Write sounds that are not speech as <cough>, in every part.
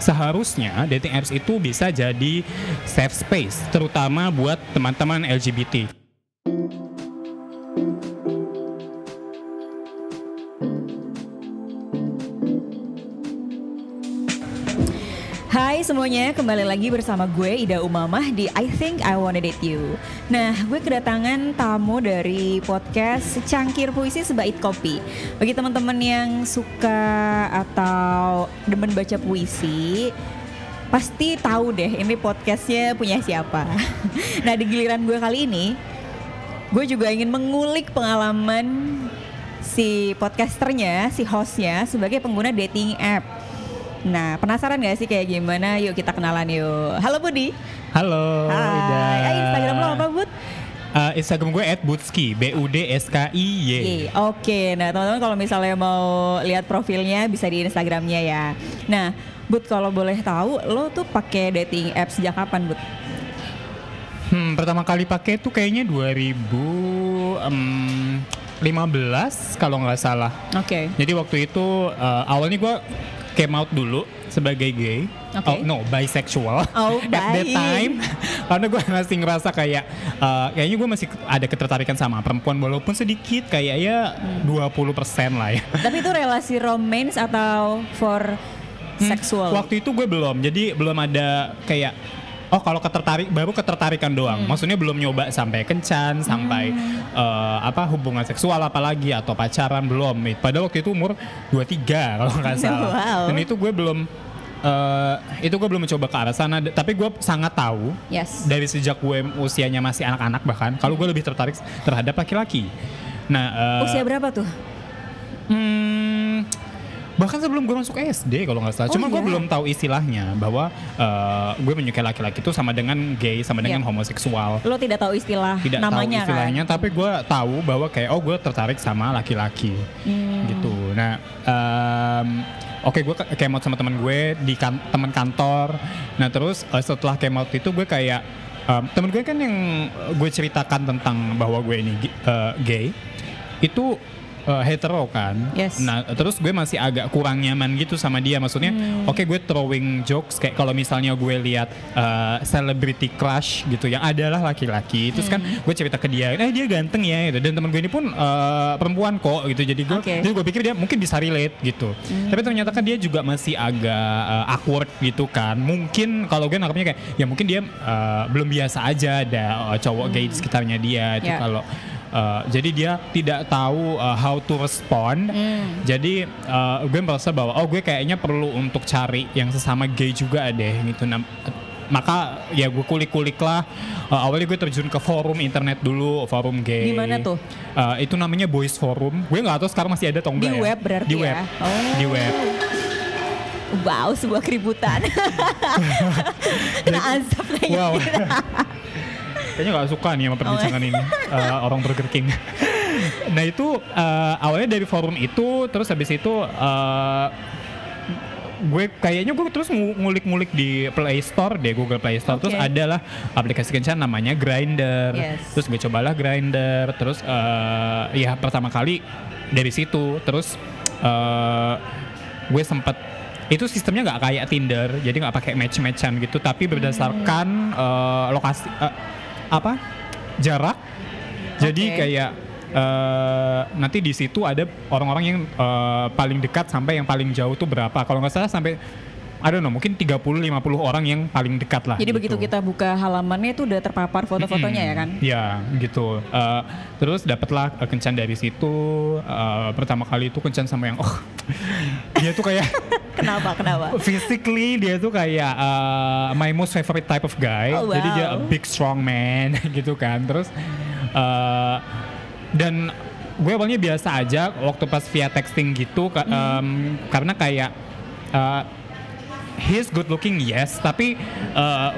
seharusnya dating apps itu bisa jadi safe space, terutama buat teman-teman LGBT. Semuanya, kembali lagi bersama gue Ida Umamah di I Think I Wanna Date You. Nah, gue kedatangan tamu dari podcast Secangkir Puisi Sebait Kopi. Bagi teman-teman yang suka atau demen baca puisi, pasti tahu deh ini podcastnya punya siapa. <laughs> nah, di giliran gue kali ini, gue juga ingin mengulik pengalaman si podcasternya, si hostnya sebagai pengguna dating app. Nah, penasaran gak sih kayak gimana? Yuk kita kenalan yuk. Halo Budi. Halo, Ida. Hai. Eh, Instagram lo apa, Bud? Uh, Instagram gue @budski, B U D S K I Y. Oke, nah teman-teman kalau misalnya mau lihat profilnya bisa di Instagramnya ya. Nah, Bud kalau boleh tahu, lo tuh pakai dating app sejak kapan, Bud? Hmm, pertama kali pakai tuh kayaknya 2015 kalau nggak salah. Oke. Jadi waktu itu uh, awalnya gue came out dulu sebagai gay. Oke. Oh no, bisexual. Oh, <laughs> At that time, <laughs> karena gue masih ngerasa kayak uh, kayaknya gue masih ada ketertarikan sama perempuan walaupun sedikit kayak ya Hmm. 20% lah ya. Tapi itu relasi romance atau for Hmm, seksual? Waktu itu gue belum, jadi belum ada kayak oh kalau ketertarik baru ketertarikan doang. Hmm. Maksudnya belum nyoba sampai kencan, sampai eh, apa hubungan seksual apalagi atau pacaran belum. Padahal waktu itu umur 23 kalau nggak <laughs> salah. Wow. Dan itu gue belum eh, itu gue belum mencoba ke arah sana, tapi gue sangat tahu Yes. dari sejak gue usianya masih anak-anak bahkan kalau gue lebih tertarik terhadap laki-laki. Nah, eh, Usia berapa tuh? Hmm, bahkan sebelum gue masuk SD kalau nggak salah. Oh, Cuma gue iya? belum tahu istilahnya bahwa eh, gue menyukai laki-laki itu sama dengan gay, sama dengan Iya. homoseksual. Lo tidak tahu istilah Tidak namanya tahu istilahnya, kan? tapi gue tahu bahwa kayak oh gue tertarik sama laki-laki Hmm. gitu. Nah, em, oke gue ke- came out sama teman gue di kan, teman kantor. Nah terus eh, setelah out itu gue kayak em, temen gue kan yang gue ceritakan tentang bahwa gue ini eh, gay itu eh, hetero kan. Yes. Nah terus gue masih agak kurang nyaman gitu sama dia. Maksudnya Hmm. oke gue throwing jokes kayak kalau misalnya gue lihat eh, celebrity crush gitu yang adalah laki-laki. Terus kan Hmm. gue cerita ke dia, eh dia ganteng ya gitu. Dan temen gue ini pun eh, perempuan kok gitu. Jadi gue Oke. jadi gue pikir dia mungkin bisa relate gitu. Tapi ternyata kan dia juga masih agak eh, awkward gitu kan. Mungkin kalau gue nangkapnya kayak ya mungkin dia eh, belum biasa aja ada cowok gay di sekitarnya dia itu Ya. kalau eh, jadi dia tidak tahu eh, how to respond. Hmm. Jadi eh, gue merasa bahwa oh gue kayaknya perlu untuk cari yang sesama gay juga deh gitu. Nah, maka ya gue kulik-kulik lah. Eh, awalnya gue terjun ke forum internet dulu, forum gay. Di mana tuh? Eh, itu namanya Boys Forum. Gue nggak tahu sekarang masih ada atau Di enggak ya. web berarti Di web. ya? Oh. Di web. Wow, sebuah keributan. <laughs> Kena azab lagi. Wow. <laughs> Kayaknya gak suka nih sama perbincangan ini. <laughs> Eh, orang Burger King. nah itu eh, awalnya dari forum itu, terus habis itu eh, gue kayaknya gue terus ngu- ngulik-ngulik di Play Store deh Google Play Store. Terus Oke. adalah aplikasi kencan namanya Grinder Yes. terus gue cobalah Grinder terus eh, ya pertama kali dari situ. Terus eh, gue sempet itu sistemnya nggak kayak Tinder jadi nggak pakai match-matchan gitu tapi berdasarkan eh, lokasi eh, apa? Jarak. Jadi Oke. kayak eh, nanti di situ ada orang-orang yang eh, paling dekat sampai yang paling jauh tuh berapa. Kalau nggak salah sampai I don't know mungkin 30-50 orang yang paling dekat lah Jadi gitu. begitu kita buka halamannya itu udah terpapar foto-fotonya ya kan? Ya gitu. Eh, terus dapatlah eh, kencan dari situ. Eh, pertama kali itu kencan sama yang oh <laughs> dia tuh kayak <laughs> Kenapa? Kenapa? physically dia tuh kayak eh, my most favorite type of guy. Oh, Jadi dia a wow. big strong man <laughs> gitu kan. Terus eh, dan gue awalnya biasa aja waktu pas via texting gitu em, karena kayak eh, he's good looking yes. Tapi eh,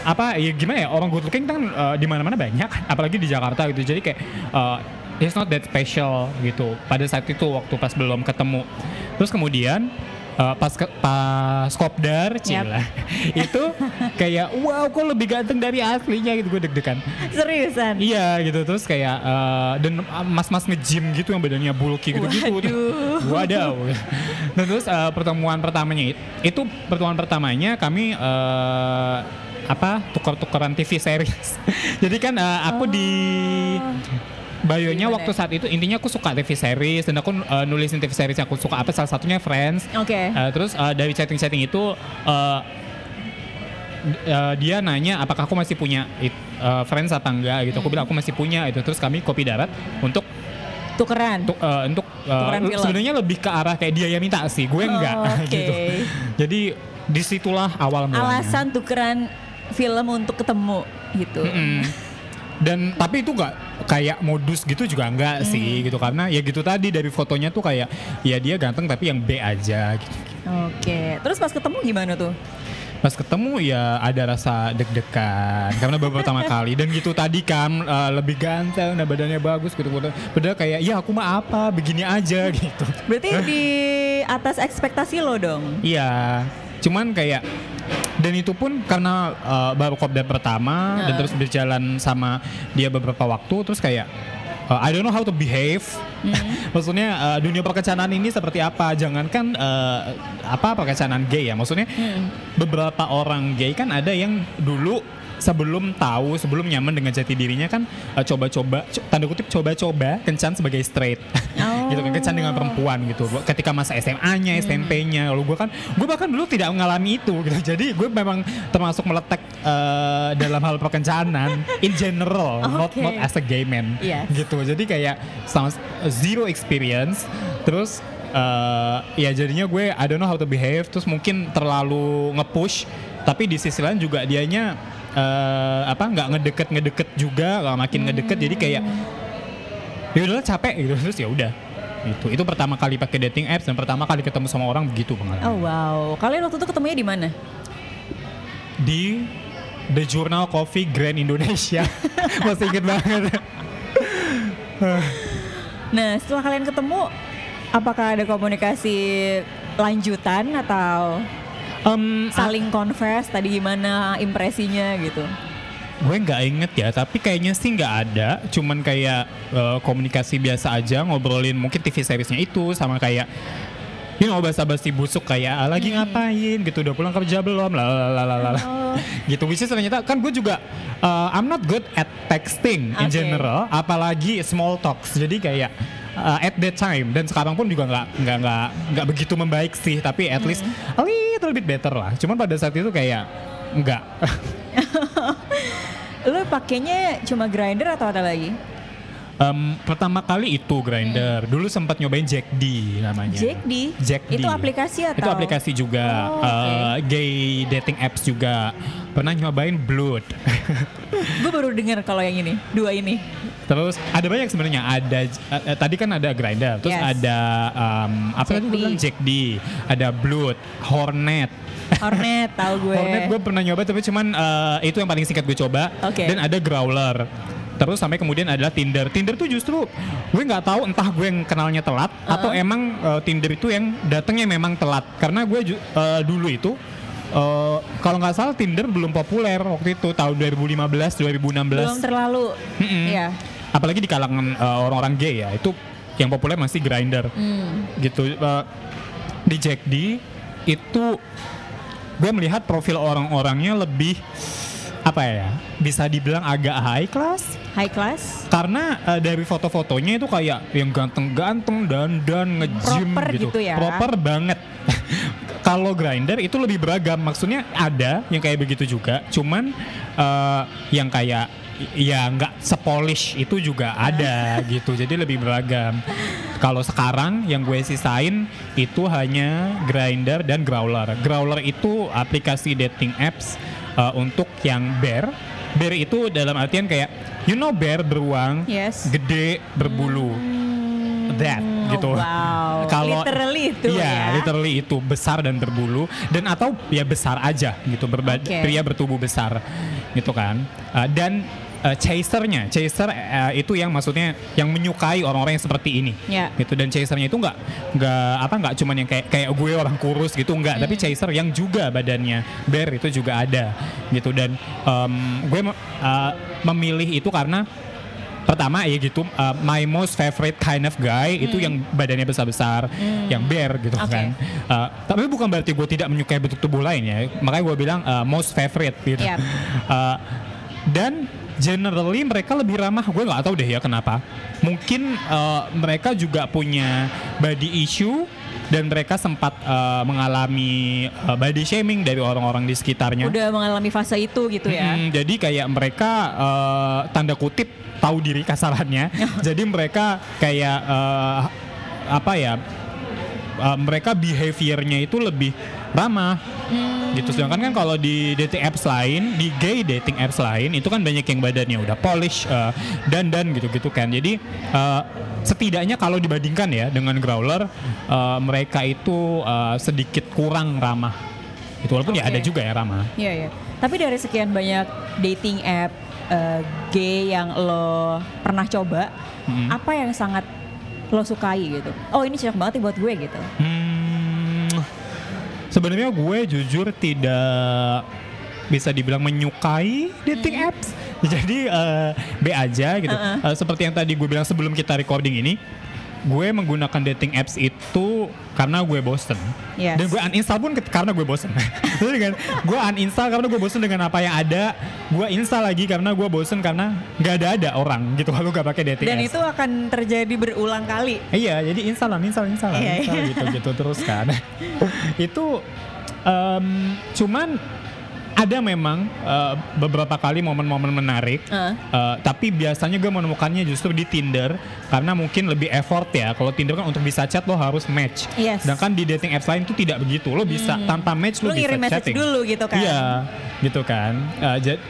apa ya gimana ya orang good looking kan eh, di mana-mana banyak apalagi di Jakarta gitu. Jadi kayak eh, he's not that special gitu. Pada saat itu waktu pas belum ketemu. Terus kemudian uh, pas ke, pas kopdar cila. <laughs> Itu kayak wow kok lebih ganteng dari aslinya gitu gue deg-degan. Seriusan? iya gitu. Terus kayak uh, dan uh, mas-mas nge-gym gitu yang badannya bulky gitu-gitu. Waduh. <laughs> wadaw. Dan terus uh, pertemuan pertamanya it- itu pertemuan pertamanya kami uh, apa tukar-tukaran TV series. <laughs> Jadi kan uh, aku di Bayonya Gimana? waktu saat itu intinya aku suka TV series dan aku uh, nulisin TV series yang aku suka apa salah satunya Friends Oke. Uh, terus uh, dari chatting-chatting itu uh, uh, dia nanya apakah aku masih punya it, uh, friends apa enggak gitu. Aku bilang aku masih punya itu. Terus kami kopi darat untuk Tukeran. untuk uh, untuk uh, sebenarnya lebih ke arah kayak dia yang minta sih, gue enggak Oh, <laughs> Oke. gitu. Jadi di situlah awal mulanya. Alasan tukeran film untuk ketemu gitu. Mm-mm. Dan tapi itu enggak kayak modus gitu juga enggak Hmm. sih gitu karena ya gitu tadi dari fotonya tuh kayak ya dia ganteng tapi yang B aja gitu. Oke. Terus pas ketemu gimana tuh? Pas ketemu ya ada rasa deg-degan karena baru pertama <laughs> kali dan gitu tadi kan uh, lebih ganteng, nah badannya bagus gitu. Padahal kayak ya aku mah apa begini aja <laughs> gitu. Berarti di atas ekspektasi lo dong. Iya, cuman kayak dan itu pun karena uh, baru kopdar pertama dan Heeh. terus berjalan sama dia beberapa waktu terus kayak uh, I don't know how to behave. <laughs> Maksudnya uh, dunia perkencanan ini seperti apa? Jangankan uh, apa perkencanan gay ya. Maksudnya beberapa orang gay kan ada yang dulu sebelum tahu, sebelum nyaman dengan jati dirinya kan uh, coba-coba co- tanda kutip coba-coba kencan sebagai straight. Oh. <laughs> gitu kan kencan dengan perempuan gitu. Ketika masa SMA-nya, SMP-nya, lalu gue kan gue bahkan dulu tidak mengalami itu gitu. <laughs> Jadi gue memang termasuk meletek uh, dalam hal perkencanan <laughs> in general, not Oke. not as a gay man Yes. gitu jadi kayak sama zero experience terus eh, ya jadinya gue I don't know how to behave terus mungkin terlalu nge-push tapi di sisi lain juga dianya eh, apa nggak ngedeket ngedeket juga nggak makin ngedeket jadi kayak ya udahlah capek gitu. Terus ya udah itu itu pertama kali pakai dating apps dan pertama kali ketemu sama orang begitu pengalaman. Oh wow. Kalian waktu itu ketemunya di mana? di The Journal Coffee Grand Indonesia. <laughs> Masih inget banget. Nah, setelah kalian ketemu, apakah ada komunikasi lanjutan atau Em, saling confess tadi gimana impresinya gitu? Gue nggak inget ya, tapi kayaknya sih nggak ada. Cuman kayak eh, komunikasi biasa aja, ngobrolin mungkin TV seriesnya itu sama kayak you know basa-basi busuk kayak "Ah, lagi ngapain gitu udah pulang kerja belum lah." Oh. gitu which is ternyata kan gue juga eh, I'm not good at texting in Oke. general apalagi small talks jadi kayak eh, at that time dan sekarang pun juga nggak nggak nggak nggak begitu membaik sih tapi at least a little bit better lah cuman pada saat itu kayak nggak <laughs> Lo pakainya cuma grinder atau ada lagi? Em, pertama kali itu grinder. Dulu sempat nyobain Jack D namanya. Jack D? Jack D. Itu aplikasi atau? Itu aplikasi juga. Oh, oke. Eh, gay dating apps juga. Pernah nyobain Blood. Gue baru dengar kalau yang ini, dua ini. Terus ada banyak sebenarnya. Ada eh, tadi kan ada grinder. Terus Yes. ada em, apa tadi bilang Jack D. Ada Blood, Hornet. Hornet tahu gue. Hornet gue pernah nyoba tapi cuman eh, itu yang paling singkat gue coba. Oke. Dan ada Growler. Terus sampai kemudian adalah Tinder. Tinder tuh justru gue nggak tahu entah gue yang kenalnya telat atau emang eh, Tinder itu yang datangnya memang telat. Karena gue eh, dulu itu eh, kalau nggak salah Tinder belum populer waktu itu tahun 2015 2016. Belum terlalu. Mm-mm. Iya. Apalagi di kalangan eh, orang-orang gay ya itu yang populer masih Grinder Hmm. gitu Eh, di Jack D itu gue melihat profil orang-orangnya lebih apa ya bisa dibilang agak high class High class. karena eh, dari foto-fotonya itu kayak yang ganteng-ganteng dan dan Proper gitu. gitu ya. Proper banget. <laughs> Kalau grinder itu lebih beragam. Maksudnya ada yang kayak begitu juga. Cuman eh, yang kayak ya nggak sepolish itu juga ada <laughs> gitu. Jadi lebih beragam. Kalau sekarang yang gue sisain itu hanya grinder dan growler. Growler itu aplikasi dating apps eh, untuk yang bear. Bear itu dalam artian kayak you know bear beruang, Yes. gede, berbulu. That gitu. Oh, wow. <laughs> Kalau Literally itu iya, ya. literally itu besar dan berbulu dan atau ya besar aja gitu berba- Oke. pria bertubuh besar gitu kan. Uh, dan uh, chasernya, chaser uh, itu yang maksudnya yang menyukai orang-orang yang seperti ini, Ya. gitu. Dan chasernya itu nggak nggak apa nggak cuman yang kayak kayak gue orang kurus gitu, nggak. Tapi chaser yang juga badannya bear itu juga ada, gitu. Dan um, gue uh, memilih itu karena pertama ya gitu uh, my most favorite kind of guy itu yang badannya besar-besar yang bear gitu Oke. kan Uh, tapi bukan berarti gue tidak menyukai bentuk tubuh lain ya makanya gue bilang uh, most favorite gitu Yap. Uh, dan generally mereka lebih ramah gue nggak tahu deh ya kenapa mungkin uh, mereka juga punya body issue dan mereka sempat uh, mengalami uh, body shaming dari orang-orang di sekitarnya Udah mengalami fase itu gitu ya. Mm, jadi kayak mereka eh, tanda kutip tahu diri kasarannya. <laughs> jadi mereka kayak eh, apa ya? eh, mereka behaviornya itu lebih ramah gitu sedangkan kan kalau di dating apps lain di gay dating apps lain itu kan banyak yang badannya udah polish eh, dan dan gitu gitu kan jadi eh, setidaknya kalau dibandingkan ya dengan growler eh, mereka itu eh, sedikit kurang ramah itu walaupun ya Oke. ada juga ya ramah Iya iya. Tapi dari sekian banyak dating app eh, gay yang lo pernah coba, Mm-mm. apa yang sangat lo sukai gitu? Oh ini cocok banget nih buat gue gitu. Hmm, sebenarnya gue jujur tidak bisa dibilang menyukai dating apps. <laughs> Jadi eh, B aja gitu. Uh-uh. Eh, seperti yang tadi gue bilang sebelum kita recording ini, gue menggunakan dating apps itu karena gue bosen. Yes. Dan gue uninstall pun karena gue bosen. <laughs> Kan, gue uninstall karena gue bosen dengan apa yang ada. Gue install lagi karena gue bosen karena nggak ada ada orang gitu kalau gak pakai dating Dan apps. itu akan terjadi berulang kali. Iya, jadi install, install, install, Iya, install iya. gitu gitu terus kan. <laughs> itu em, cuman ada memang eh, beberapa kali momen-momen menarik. Heeh. Eh, tapi biasanya gue menemukannya justru di Tinder karena mungkin lebih effort ya. Kalau Tinder kan untuk bisa chat lo harus match. Yes. Sedangkan di dating apps lain tuh tidak begitu. Lo bisa tanpa match lo, Lo bisa chatting. dulu gitu kan. Iya, gitu kan. Jad-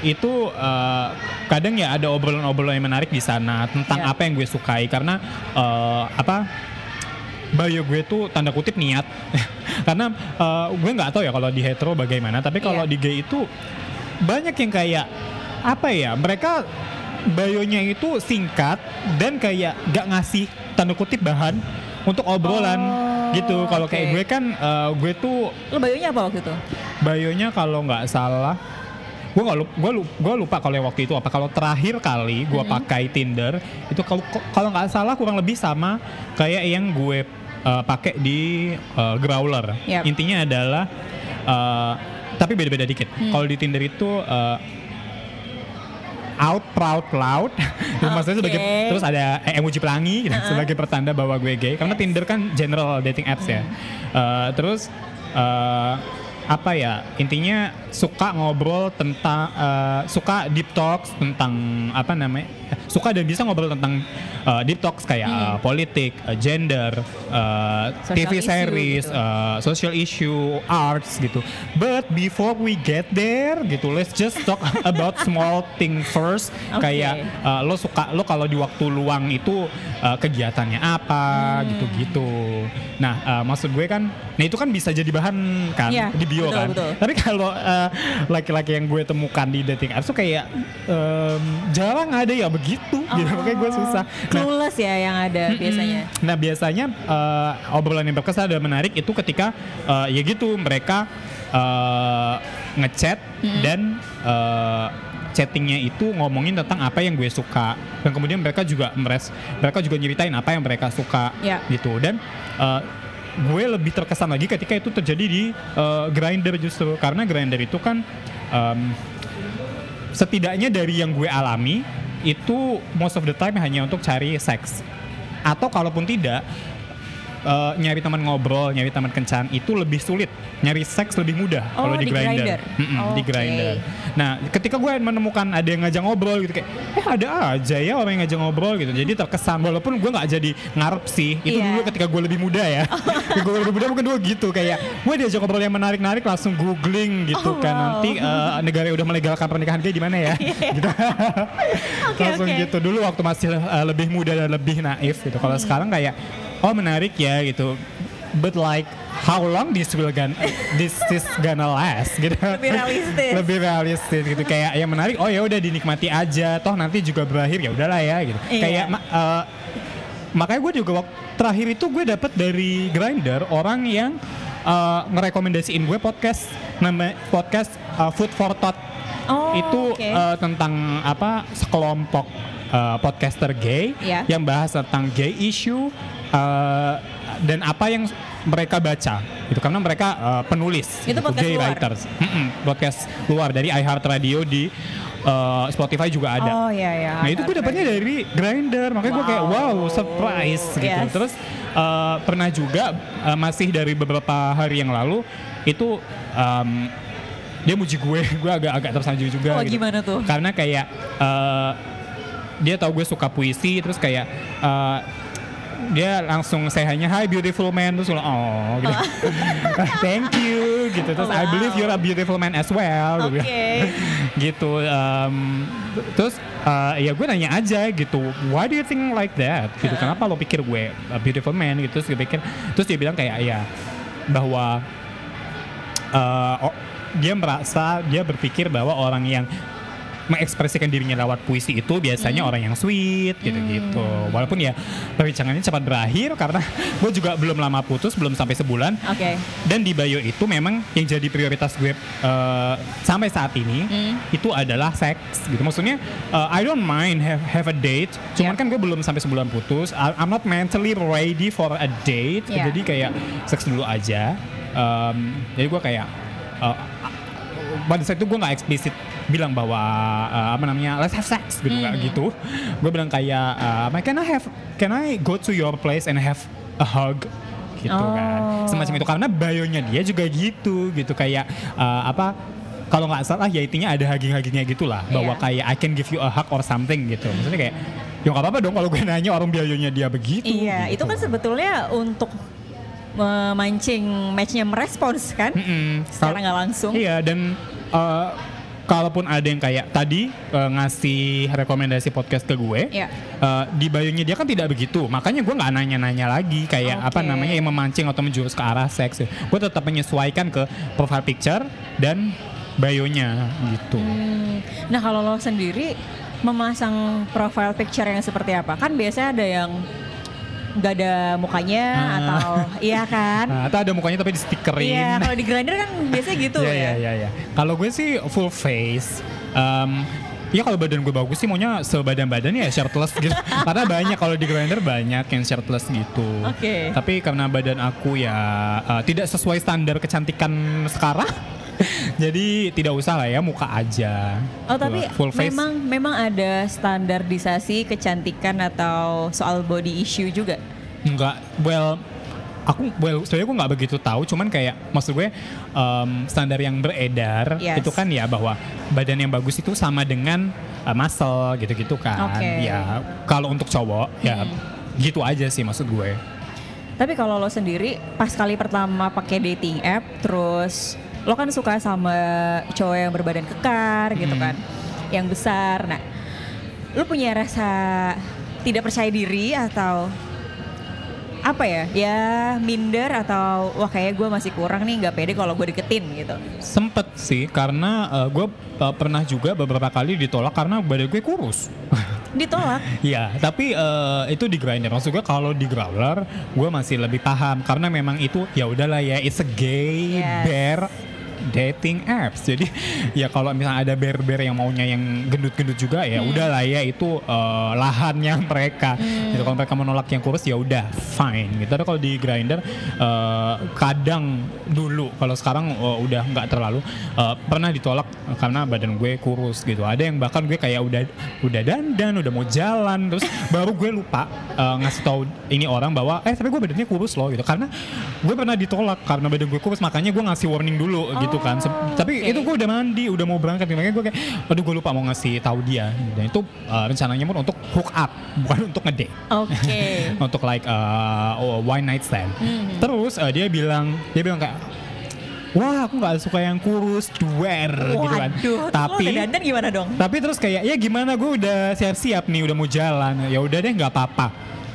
itu eh, kadang ya ada obrolan-obrolan yang menarik di sana tentang Iya. apa yang gue sukai karena eh, apa bio gue tuh tanda kutip niat <laughs> karena eh, gue nggak tahu ya kalau di hetero bagaimana tapi kalau Iya. di gay itu banyak yang kayak apa ya mereka bayonya itu singkat dan kayak gak ngasih tanda kutip bahan untuk obrolan Oh, gitu kalau kayak oke. gue kan eh, gue tuh Lo bayonya apa waktu itu? Bayonya kalau nggak salah gue nggak lupa gue lupa, gua lupa kalau yang waktu itu apa kalau terakhir kali gue pakai Tinder itu kalau kalau nggak salah kurang lebih sama kayak yang gue uh, pakai di uh, Growler. Yap. intinya adalah uh, tapi beda-beda dikit. Kalau di Tinder itu uh, out proud loud. <laughs> Maksudnya sebagai terus ada emoji pelangi gitu, sebagai pertanda bahwa gue gay. Karena Tinder kan general dating apps ya. Eh, terus eh, apa ya? Intinya suka ngobrol tentang eh, suka deep talks tentang apa namanya suka dan bisa ngobrol tentang eh, deep talks kayak eh, politik eh, gender Social TV issue series gitu. uh, social issue, arts gitu. But before we get there gitu, let's just talk <laughs> about small thing first. Oke. Kayak uh, lo suka lo kalau di waktu luang itu uh, kegiatannya apa Hmm. gitu-gitu. Nah, uh, maksud gue kan, nah itu kan bisa jadi bahan kan Iya, di bio betul, kan. betul. Tapi kalau uh, laki-laki yang gue temukan di dating apps tuh kayak um, jarang ada ya begitu. Gitu, <laughs> makanya gue susah. Nah, Clueless ya yang ada biasanya. Nah biasanya eh, obrolan yang berkesan dan menarik itu ketika eh, ya gitu mereka eh, ngechat dan eh, chattingnya itu ngomongin tentang apa yang gue suka dan kemudian mereka juga meres mereka juga nyeritain apa yang mereka suka Ya. gitu dan eh, gue lebih terkesan lagi ketika itu terjadi di eh, grinder justru karena grinder itu kan em, setidaknya dari yang gue alami itu most of the time hanya untuk cari seks. Atau kalaupun tidak eh, nyari teman ngobrol nyari teman kencan itu lebih sulit nyari seks lebih mudah Oh, kalau di, di grinder, Grindr. di Oke. grinder nah ketika gue menemukan ada yang ngajak ngobrol gitu kayak eh ada aja ya orang yang ngajak ngobrol gitu jadi terkesan walaupun gue nggak jadi ngarep sih itu Iya. dulu ketika gue lebih muda ya <laughs> gue lebih muda mungkin dulu gitu kayak gue diajak ngobrol yang menarik-narik langsung googling gitu Oh, kan wow. nanti eh, negara yang udah melegalkan pernikahan gay di mana ya <laughs> <laughs> gitu Oke, langsung oke. gitu dulu waktu masih uh, lebih muda dan lebih naif gitu. Kalau Hmm. sekarang kayak oh menarik ya gitu. but like how long this will gonna this is gonna last gitu Lebih realistis. lebih realistis gitu kayak yang menarik oh ya udah dinikmati aja toh nanti juga berakhir ya udahlah ya gitu Iya. kayak eh, makanya gue juga waktu terakhir itu gue dapet dari grinder orang yang eh, ngerekomendasiin gue podcast nama podcast eh, food for thought Oh, itu oke. eh, tentang apa sekelompok eh, podcaster gay Ya. yang bahas tentang gay issue eh, dan apa yang mereka baca itu karena mereka eh, penulis Itu gitu, podcast luar? writers Mm-mm, podcast luar dari iHeartRadio di eh, Spotify juga ada Oh iya ya. Nah itu gue dapetnya dari Grinder, makanya gue kayak Wow. wow surprise gitu. Yes. Terus eh, pernah juga eh, masih dari beberapa hari yang lalu itu em, dia muji gue, <laughs> gue agak-agak tersanjung juga. Oh, gitu. gimana tuh? Karena kayak eh, dia tahu gue suka puisi, terus kayak eh, dia langsung saya hanya Hi beautiful man. Terus bilang, oh. Gitu. <laughs> thank you. Gitu. Terus I Wow. believe you're a beautiful man as well. Bilang. <laughs> Gitu um, terus uh, ya gue nanya aja gitu why do you think like that? Gitu kenapa lo pikir gue a beautiful man? Gitu terus gue pikir terus dia bilang kayak ya bahwa uh, oh, dia merasa dia berpikir bahwa orang yang mengekspresikan dirinya lewat puisi itu biasanya orang yang sweet gitu-gitu. Walaupun ya perbincangannya cepat berakhir karena <laughs> gue juga belum lama putus, belum sampai sebulan. Oke. Dan di bio itu memang yang jadi prioritas gue eh, sampai saat ini Hmm. itu adalah seks gitu. Maksudnya eh, I don't mind have have a date. Cuman Yeah. kan gue belum sampai sebulan putus. I- I'm not mentally ready for a date. Yeah. Jadi kayak seks dulu aja. Em, jadi gue kayak eh, pada saat itu gue nggak eksplisit bilang bahwa eh, apa namanya let's have sex gitu Hmm. gitu. Gue bilang kayak eh, can I have can I go to your place and have a hug gitu kan Oh. semacam itu karena bayonya dia juga gitu gitu kayak eh, apa kalau nggak salah ya intinya ada hugging-huggingnya gitu lah bahwa kayak I can give you a hug or something gitu maksudnya kayak ya nggak apa-apa dong kalau gue nanya orang bayonya dia begitu Iya, gitu. itu kan sebetulnya untuk memancing matchnya merespons kan? Mm-mm. Secara nggak langsung. Iya dan eh, kalaupun ada yang kayak tadi eh, ngasih rekomendasi podcast ke gue, Iya. eh, di bio-nya dia kan tidak begitu. Makanya gue nggak nanya-nanya lagi kayak apa Oke. namanya yang memancing atau menjurus ke arah seks. Gue tetap menyesuaikan ke profile picture dan bio-nya gitu. Hmm, Nah kalau lo sendiri memasang profile picture yang seperti apa? Kan biasanya ada yang nggak ada mukanya Ah. atau iya kan? Nah, atau ada mukanya tapi di stikerin. Iya, kalau di grinder kan biasanya gitu Iya ya. iya iya. iya. Kalau gue sih full face. Em, Ya kalau badan gue bagus sih maunya sebadan badan ya shirtless <laughs> gitu. Karena banyak kalau di grinder banyak yang shirtless gitu. Oke. Tapi karena badan aku ya eh, tidak sesuai standar kecantikan sekarang. <laughs> Jadi tidak usah lah ya muka aja. Oh tapi full face. memang memang ada standarisasi kecantikan atau soal body issue juga. Enggak, well aku well sebenarnya gue nggak begitu tahu cuman kayak maksud gue em, standar yang beredar Yes. itu kan ya bahwa badan yang bagus itu sama dengan uh, muscle gitu-gitu kan Oke. ya kalau untuk cowok ya gitu aja sih maksud gue Tapi kalau lo sendiri pas kali pertama pakai dating app, terus lo kan suka sama cowok yang berbadan kekar gitu Hmm. kan, yang besar. Nah, lo punya rasa tidak percaya diri atau apa ya? Ya minder atau wah kayak gue masih kurang nih nggak pede kalau gue deketin gitu. sempet sih karena uh, gue uh, pernah juga beberapa kali ditolak karena badan gue kurus <laughs> Ditolak. Iya, tapi eh, itu di grinder. Maksud gue kalau di growler, gue masih lebih paham karena memang itu ya udahlah ya, it's a gay Yes. bear dating apps. <laughs> Jadi ya kalau misalnya ada bear-bear yang maunya yang gendut-gendut juga ya udahlah ya itu eh, lahannya <laughs> mereka. Gitu kalau mereka menolak yang kurus ya udah fine. Gitu. Tapi kalau di grinder eh, kadang dulu kalau sekarang eh, udah nggak terlalu eh, pernah ditolak karena badan gue kurus gitu. Ada yang bahkan gue kayak udah udah dandan, udah mau jalan terus baru gue lupa eh, ngasih tahu ini orang bahwa eh tapi gue badannya kurus loh gitu. Karena gue pernah ditolak karena badan gue kurus makanya gue ngasih warning dulu gitu kan. Se- Oh, tapi oke. itu gue udah mandi, udah mau berangkat makanya gue kayak aduh gue lupa mau ngasih tahu dia. Dan itu eh, rencananya pun untuk hook up bukan <laughs> untuk ngedate Oke. <laughs> untuk like uh, oh, one night stand. Hmm. Terus uh, dia bilang dia bilang kayak Wah, aku nggak suka yang kurus, duer gitu kan. Waduh, Tapi dandan gimana dong? tapi terus kayak ya gimana gue udah siap-siap nih udah mau jalan. Ya udah deh nggak apa-apa.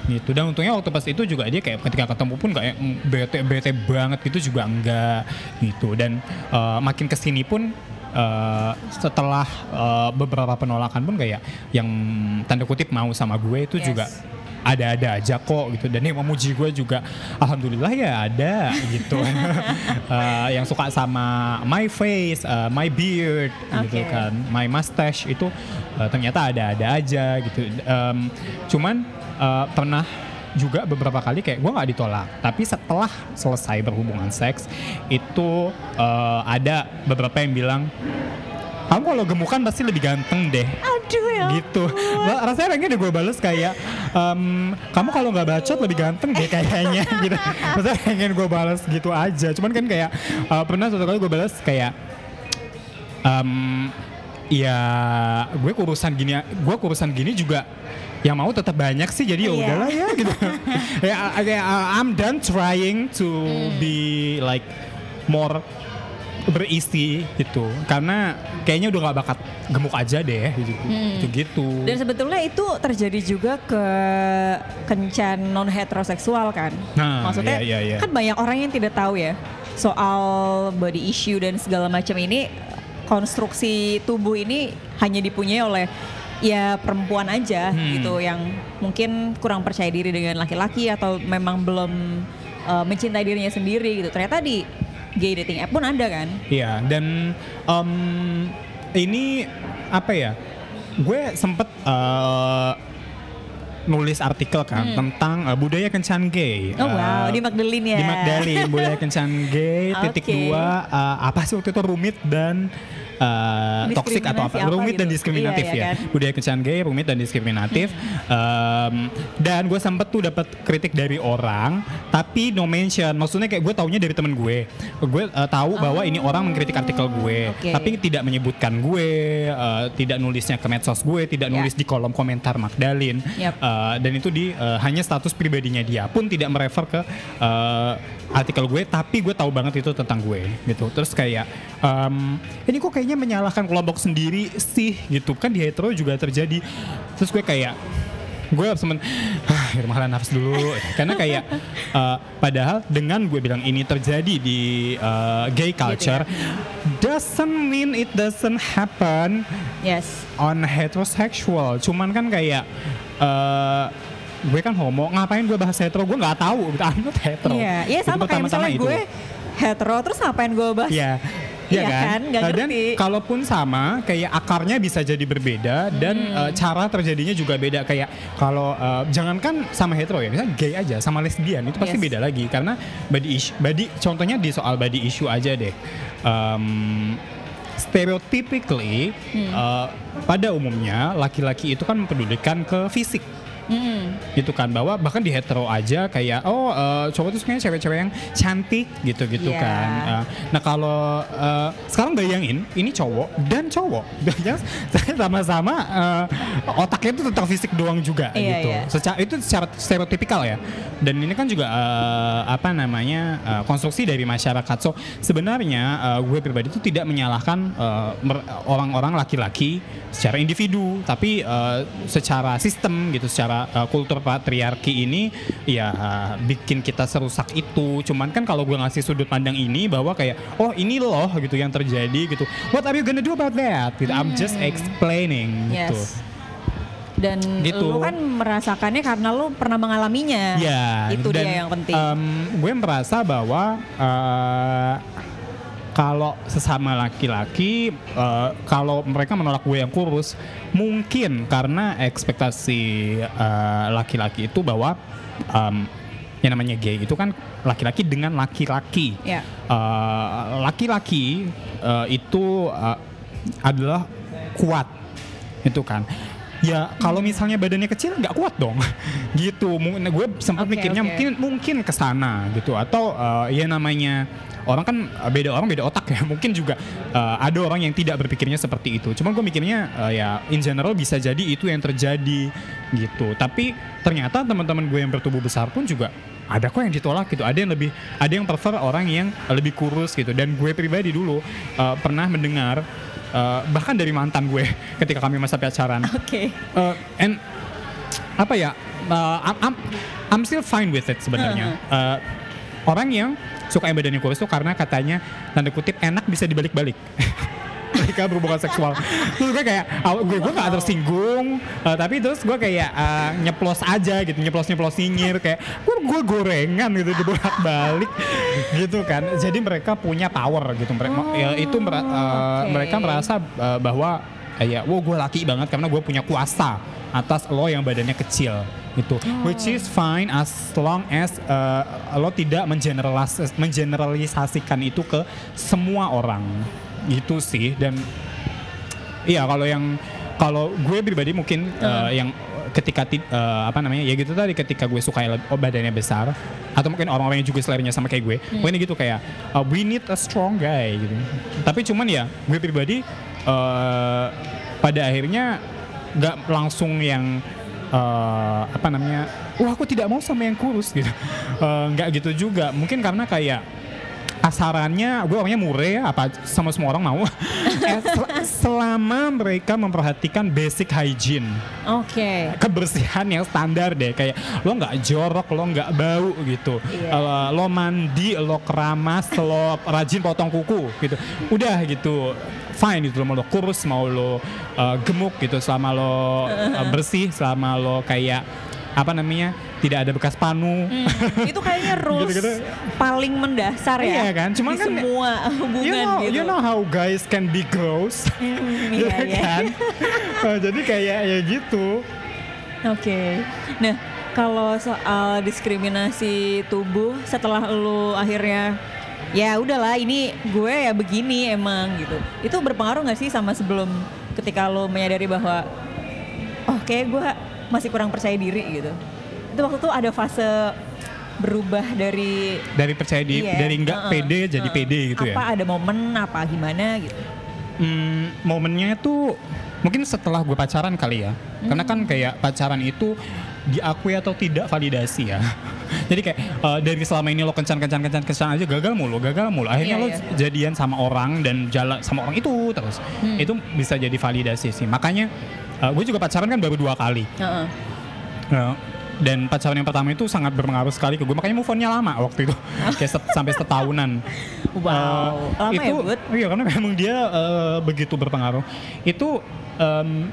Gitu. Dan untungnya waktu pas itu juga dia kayak ketika ketemu pun kayak mm, bete bete banget gitu juga enggak gitu. Dan eh, makin ke sini pun eh, setelah eh, beberapa penolakan pun kayak yang tanda kutip mau sama gue itu Yes. juga ada-ada aja kok gitu. Dan yang memuji gue juga alhamdulillah ya ada gitu. <laughs> Eh, yang suka sama my face eh, my beard gitu Oke. kan my mustache itu eh, ternyata ada-ada aja gitu. Em, cuman eh, pernah juga beberapa kali kayak gue nggak ditolak tapi setelah selesai berhubungan seks itu eh, ada beberapa yang bilang kamu kalau gemukan pasti lebih ganteng deh Aduh ya. gitu. Lah, rasanya pengen deh gue bales kayak em, kamu kalau nggak bacot lebih ganteng deh kayaknya <laughs> gitu. Maksudnya pengen gue bales gitu aja. Cuman kan kayak eh, pernah suatu kali gue bales kayak em, ya gue kurusan gini gue kurusan gini juga yang mau tetap banyak sih jadi ya Iya. udahlah ya gitu <laughs> ya kayak uh, I'm done trying to be like more berisi gitu karena kayaknya udah gak bakat gemuk aja deh gitu gitu, gitu. Dan sebetulnya itu terjadi juga ke kencan non heteroseksual kan. Nah, Maksudnya iya, iya, iya. kan banyak orang yang tidak tahu ya soal body issue dan segala macam ini konstruksi tubuh ini hanya dipunyai oleh ya perempuan aja Hmm. gitu yang mungkin kurang percaya diri dengan laki-laki atau memang belum uh, mencintai dirinya sendiri gitu. Ternyata di gay dating app pun ada kan. Iya, dan em, ini apa ya? Gue sempet eh, nulis artikel kan tentang eh, budaya kencan gay. Hmm. Oh wow, Eh, di Magdalene ya. Di Magdalene, budaya kencan gay, titik <laughs> Oke. dua, eh, apa sih waktu itu rumit dan eh, toksik atau apa? Apa Rumit dan gitu. diskriminatif Iya, iya ya. kan? Budaya kencan gay, rumit dan diskriminatif. Em, dan gue sempet tuh dapat kritik dari orang, tapi no mention. Maksudnya kayak gue taunya dari temen gue. Gue eh, tahu bahwa ini orang mengkritik artikel gue, Oke. tapi tidak menyebutkan gue, eh, tidak nulisnya ke medsos gue, tidak Ya. nulis di kolom komentar Magdalene. Yap. Eh, dan itu di eh, hanya status pribadinya dia pun tidak merefer ke eh, artikel gue tapi gue tahu banget itu tentang gue gitu. Terus kayak em, ini kok kayaknya menyalahkan kelompok sendiri sih gitu. Kan di hetero juga terjadi. Terus gue kayak gue semen ah, irmalah nafas dulu. Karena kayak eh, padahal dengan gue bilang ini terjadi di eh, gay culture doesn't mean it doesn't happen Yes. on heterosexual. Cuman kan kayak eh gue kan homo ngapain gue bahas hetero gue nggak tahu gitu I'm not hetero Iya, iya Itu sama kayak misalnya itu. gue hetero terus ngapain gue bahas? Iya. Iya Iya kan? Nggak Eh, dan ngerti. kalaupun sama, kayak akarnya bisa jadi berbeda dan Hmm. eh, cara terjadinya juga beda. Kayak kalau eh, jangankan sama hetero ya, misalnya gay aja sama lesbian itu pasti Yes. beda lagi karena body issue, body contohnya di soal body issue aja deh. Em, stereotypically Hmm. eh, pada umumnya laki-laki itu kan mempedulikan ke fisik Hmm. gitu kan bahwa bahkan di hetero aja kayak oh eh, cowok tuh sukanya cewek-cewek yang cantik gitu-gitu Iya. kan Eh, nah kalau eh, sekarang bayangin ini cowok dan cowok <laughs> sama-sama eh, otaknya itu tentang fisik doang juga Iya, gitu iya. secara itu secara stereotipikal ya dan ini kan juga eh, apa namanya eh, konstruksi dari masyarakat so sebenarnya eh, gue pribadi itu tidak menyalahkan orang-orang laki-laki secara individu tapi eh, secara sistem gitu secara eh, kultur patriarki ini ya eh, bikin kita serusak itu cuman kan kalau gue ngasih sudut pandang ini bahwa kayak oh ini loh gitu yang terjadi gitu what are you gonna do about that gitu I'm just explaining gitu Hmm. Yes. Dan Gitu. lu kan merasakannya karena lu pernah mengalaminya. Ya, Itu dan, dia yang penting. em, gue merasa bahwa eh, kalau sesama laki-laki, eh, kalau mereka menolak gue yang kurus, mungkin karena ekspektasi eh, laki-laki itu bahwa em, yang namanya gay itu kan laki-laki dengan laki-laki. Ya. Eh, laki-laki eh, itu eh, adalah kuat itu kan ya kalau misalnya badannya kecil nggak kuat dong <laughs> gitu mungkin gue sempat Oke, mikirnya oke. mungkin mungkin ke sana gitu atau eh, ya namanya orang kan eh, beda orang beda otak ya. <laughs> Mungkin juga eh, ada orang yang tidak berpikirnya seperti itu. Cuman gue mikirnya eh, ya in general bisa jadi itu yang terjadi gitu. Tapi ternyata teman-teman gue yang bertubuh besar pun juga ada kok yang ditolak gitu. Ada yang lebih ada yang prefer orang yang lebih kurus gitu. Dan gue pribadi dulu eh, pernah mendengar eh, bahkan dari mantan gue <laughs> ketika kami masa pacaran. Oke. Eh, and apa ya uh, I'm, I'm, I'm still fine with it sebenarnya. Uh, orang yang suka yang badannya kurus tuh karena katanya tanda kutip enak bisa dibalik-balik. <laughs> mereka berhubungan seksual. Terus gue kayak gue gue gak tersinggung. Uh, tapi terus gue kayak uh, nyeplos aja gitu nyeplos nyeplos nyinyir kayak gue gue gorengan gitu dibolak balik gitu kan. Jadi mereka punya power gitu. Mereka ya itu mer- uh, oke. mereka merasa uh, bahwa kayak wow gue laki banget karena gue punya kuasa atas lo yang badannya kecil gitu. Which is fine as long as uh, lo tidak mengeneralis mengeneralisasikan itu ke semua orang. Gitu sih dan iya kalau yang kalau gue pribadi mungkin uh, yang ketika ti- uh, apa namanya ya gitu tadi ketika gue suka oh, badannya besar atau mungkin orang-orang yang juga seleranya sama kayak gue mungkin gitu kayak uh, we need a strong guy gitu. Tapi cuman ya gue pribadi uh, pada akhirnya nggak langsung yang uh, apa namanya wah aku tidak mau sama yang kurus gitu. Uh, <laughs> nggak gitu juga. Mungkin karena kayak asarannya gue orangnya mure ya apa sama semua orang mau <laughs> Eh, sel- selama mereka memperhatikan basic hygiene Oke. kebersihan yang standar deh kayak lo nggak jorok lo nggak bau gitu Iya. Eh, lo mandi lo keramas lo rajin potong kuku gitu udah gitu fine gitu mau lo kurus mau lo eh, gemuk gitu selama lo eh, <laughs> bersih selama lo kayak apa namanya tidak ada bekas panu Hmm, itu kayaknya <laughs> rules Gitu-gitu. paling mendasar ya. Iya kan, cuman di kan- semua hubungan you know, gitu. you know how guys can be gross <laughs> Hmm, gitu <laughs> iya, iya. kan Eh, jadi kayak ya gitu Oke. Nah, kalau soal diskriminasi tubuh setelah lu akhirnya ya udahlah ini gue ya begini emang gitu. Itu berpengaruh nggak sih sama sebelum ketika lu menyadari bahwa oh kayak gue masih kurang percaya diri gitu. Itu waktu itu ada fase berubah dari dari percaya diri Iya, dari nggak heeh, pede jadi heeh. pede gitu ya apa ada momen apa gimana gitu. Hmm, momennya itu mungkin setelah gue pacaran kali ya. Karena kan kayak pacaran itu diakui atau tidak validasi ya. <laughs> Jadi kayak eh, dari selama ini lo kencan kencan kencan kencan aja gagal mulu, gagal mulu. Akhirnya Iya, lo iya. jadian sama orang dan jalan sama orang itu terus. Itu bisa jadi validasi sih. Makanya eh, gue juga pacaran kan baru dua kali. Heeh. Nah, dan pacaran yang pertama itu sangat berpengaruh sekali ke gue. Makanya move on-nya lama waktu itu. <laughs> Kayak set- sampai setahunan. Wow, Eh, lama itu, ya Bud? Iya karena memang dia eh, begitu berpengaruh. Itu em,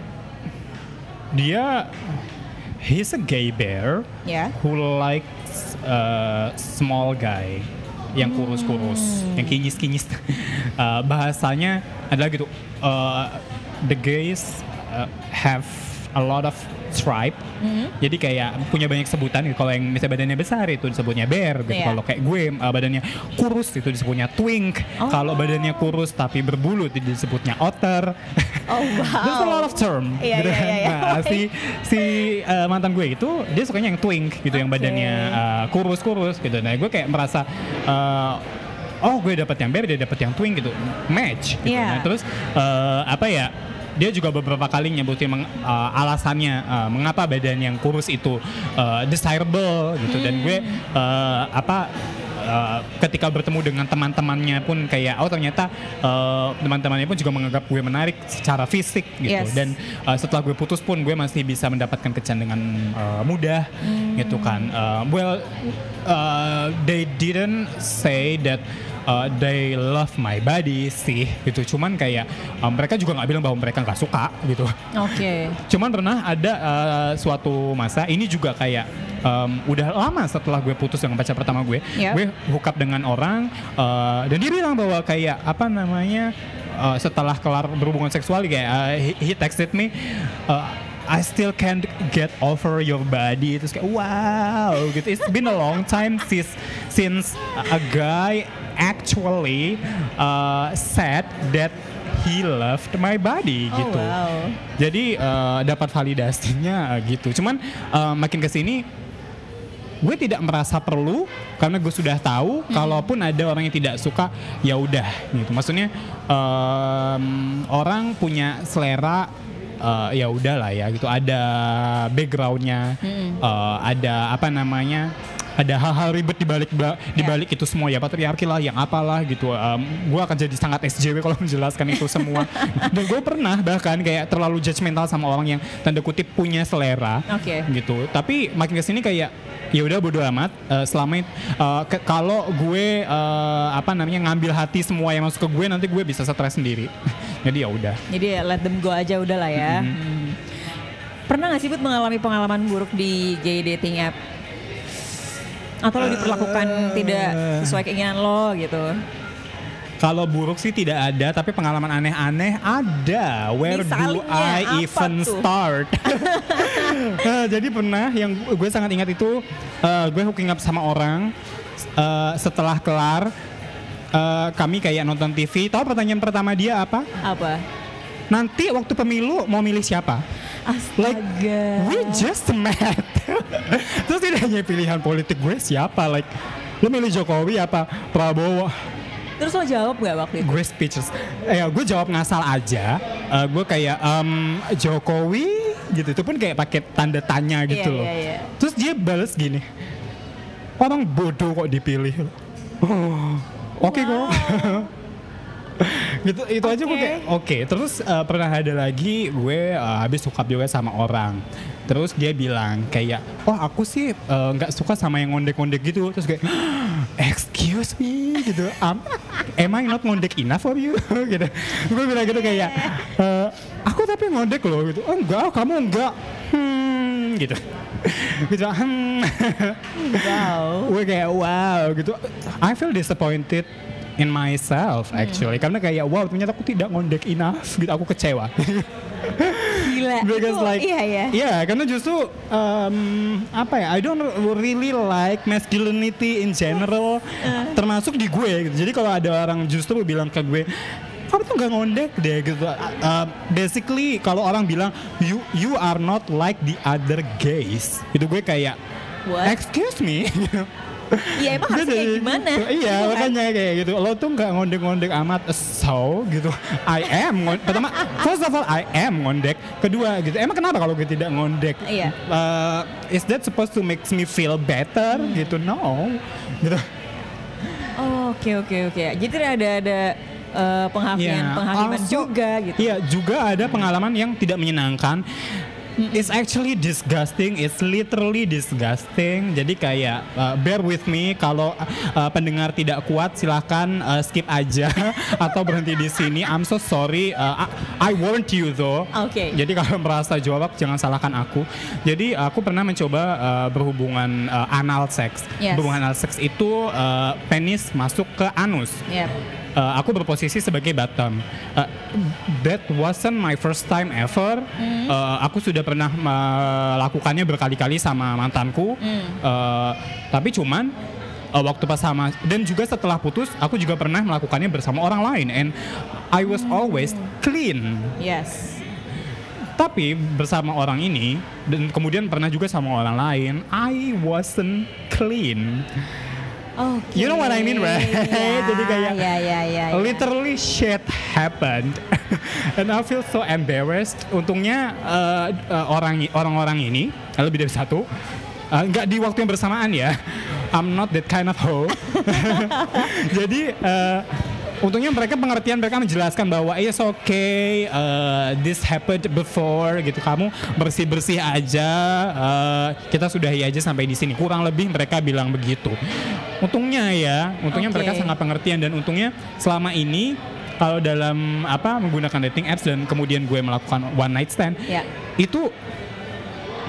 dia he's a gay bear Ya. who likes uh, small guy yang kurus-kurus, Hmm. yang kinyis-kinyis. Uh, <laughs> bahasanya adalah gitu. uh, the gays uh, have a lot of stripe. Hmm. Jadi kayak punya banyak sebutan gitu. Kalau yang misalnya badannya besar itu disebutnya bear gitu. Iya. Kalau kayak gue uh, badannya kurus itu disebutnya twink. Oh. Kalau badannya kurus tapi berbulu itu disebutnya otter. Oh wow. <laughs> There's a lot of term. Iya, gitu iya, kan. iya, iya. Nah, si si uh, mantan gue itu dia sukanya yang twink gitu, yang Oke. badannya uh, kurus-kurus gitu. Nah, gue kayak merasa uh, oh gue dapat yang bear, dia dapat yang twink gitu, match. Gitu. Iya. Nah, terus uh, apa ya? Dia juga beberapa kali nyebutin meng- uh, alasannya uh, mengapa badan yang kurus itu uh, desirable gitu. Dan gue uh, apa uh, ketika bertemu dengan teman-temannya pun kayak oh ternyata uh, teman-temannya pun juga menganggap gue menarik secara fisik gitu. Yes. dan uh, setelah gue putus pun gue masih bisa mendapatkan kencan dengan uh, mudah gitu kan. Uh, well uh, they didn't say that uh, they love my body sih gitu. Cuman kayak uh, mereka juga nggak bilang bahwa mereka nggak suka gitu. Oke. Cuman pernah ada uh, suatu masa ini juga kayak um, udah lama setelah gue putus dengan pacar pertama gue, Yap. gue hook up dengan orang uh, dan dia bilang bahwa kayak apa namanya uh, setelah kelar berhubungan seksual kayak uh, he, he texted me. uh, I still can't get over your body. Terus kayak wow gitu. It's been a long time since since a guy actually uh, said that he loved my body Oh, gitu. wow. Jadi eh, dapat validasinya gitu. Cuman eh, makin ke sini gue tidak merasa perlu karena gue sudah tahu kalaupun ada orang yang tidak suka ya udah gitu. Maksudnya em, orang punya selera eh, ya udahlah ya gitu. Ada backgroundnya, eh, ada apa namanya ada hal-hal ribet di balik di balik itu semua. Ya patriarki lah yang apalah gitu. Um, gue akan jadi sangat SJW kalau <laughs> menjelaskan itu semua. Dan gue pernah bahkan kayak terlalu judgmental sama orang yang tanda kutip punya selera okay. gitu. Tapi makin ke sini kayak ya udah bodo amat. Uh, selama uh, kalau gue uh, apa namanya ngambil hati semua yang masuk ke gue nanti gue bisa stres sendiri. <laughs> Jadi ya udah. Jadi ya let them go aja udah lah ya. Mm -hmm. hmm. pernah gak sih Bud mengalami pengalaman buruk di gay dating app atau lo diperlakukan uh, tidak sesuai keinginan lo gitu kalau buruk sih tidak ada, tapi pengalaman aneh-aneh ada. Where Misalnya, do I even tuh? start? uh, <laughs> jadi pernah yang gue sangat ingat itu uh, gue hooking up sama orang uh, setelah kelar uh, kami kayak nonton TV. Tahu pertanyaan pertama dia apa? Apa? Nanti waktu pemilu mau milih siapa? Astaga. Like we just met. <laughs> Terus tidak hanya pilihan politik gue siapa? Like lu milih Jokowi apa Prabowo? Terus lo jawab gak waktu itu? Gue speechless. Eh, gue jawab ngasal aja. Uh, gue kayak um, Jokowi gitu. Itu pun kayak pakai tanda tanya gitu yeah, loh. Yeah, yeah. Terus dia balas gini. Orang bodoh kok dipilih. Oh, oke okay wow. kok. <laughs> <laughs> gitu itu okay. aja gue kayak oke okay. terus uh, pernah ada lagi gue uh, habis suka juga sama orang. Terus dia bilang kayak oh aku sih nggak uh, suka sama yang ngondek-ngondek gitu. Terus kayak excuse me gitu. Um, am I not ngondek enough for you? <laughs> Gitu. Gue bilang gitu kayak uh, aku tapi ngondek loh gitu. Oh enggak oh, kamu enggak. Hmm gitu. <laughs> Gitu hmm. Wow. Gue kayak wow gitu. I feel disappointed in myself actually hmm. karena kayak wow ternyata aku tidak ngondek enough gitu aku kecewa Gila. <laughs> Because like iya ya. Iya, karena justru um, apa ya? I don't really like masculinity in general uh. termasuk di gue gitu. Jadi kalau ada orang justru bilang ke gue kamu tuh gak ngondek deh gitu. Uh, basically kalau orang bilang you you are not like the other gays, itu gue kayak What? excuse me. <laughs> Iya emang harusnya kayak gimana? Iya gitu kan? makanya kayak gitu. Lo tuh nggak ngondek-ngondek amat. So gitu. I am Pertama, first of all I am ngondek. Kedua gitu. Emang kenapa kalau gue tidak ngondek? Iya. Uh, is that supposed to make me feel better? Hmm. Gitu. No. Gitu. Oke oke oke. Jadi ada ada uh, penghakiman yeah. also, juga gitu. Iya, juga ada pengalaman yang tidak menyenangkan It's actually disgusting. It's literally disgusting. Jadi kayak uh, bear with me kalau uh, pendengar tidak kuat silahkan uh, skip aja <laughs> atau berhenti di sini. I'm so sorry. Uh, I, I warned you though. Oke. Okay. Jadi kalau merasa jawab jangan salahkan aku. Jadi aku pernah mencoba uh, berhubungan uh, anal sex. Yes. Berhubungan anal sex itu uh, penis masuk ke anus. Yep uh, aku berposisi sebagai bottom. Uh, that wasn't my first time ever. Mm. Uh, aku sudah pernah melakukannya berkali-kali sama mantanku. Mm. Uh, tapi cuman uh, waktu pas sama dan juga setelah putus aku juga pernah melakukannya bersama orang lain and I was always clean. Yes. Tapi bersama orang ini dan kemudian pernah juga sama orang lain, I wasn't clean. Okay. You know what I mean, right? Yeah, <laughs> Jadi kayak yeah, yeah, yeah, literally shit happened, <laughs> and I feel so embarrassed. Untungnya uh, uh, orang orang-orang ini lebih dari satu, uh, nggak di waktu yang bersamaan ya. I'm not that kind of hoe. <laughs> Jadi uh, untungnya mereka pengertian mereka menjelaskan bahwa it's okay uh, this happened before gitu kamu bersih bersih aja uh, kita sudahi aja sampai di sini kurang lebih mereka bilang begitu untungnya ya untungnya okay. mereka sangat pengertian dan untungnya selama ini kalau dalam apa menggunakan dating apps dan kemudian gue melakukan one night stand yeah. itu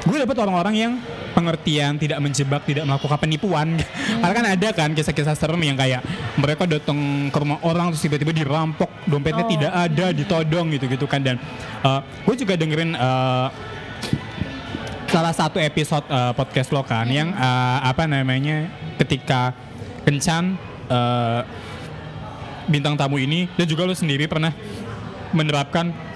gue dapet orang-orang yang pengertian, tidak menjebak, tidak melakukan penipuan. Hmm. Karena kan ada kan kisah-kisah serem yang kayak mereka datang ke rumah orang terus tiba-tiba dirampok, dompetnya oh. tidak ada, ditodong gitu-gitu kan dan uh, gue juga dengerin uh, salah satu episode uh, podcast lo kan hmm. yang uh, apa namanya ketika kencan uh, bintang tamu ini dan juga lo sendiri pernah menerapkan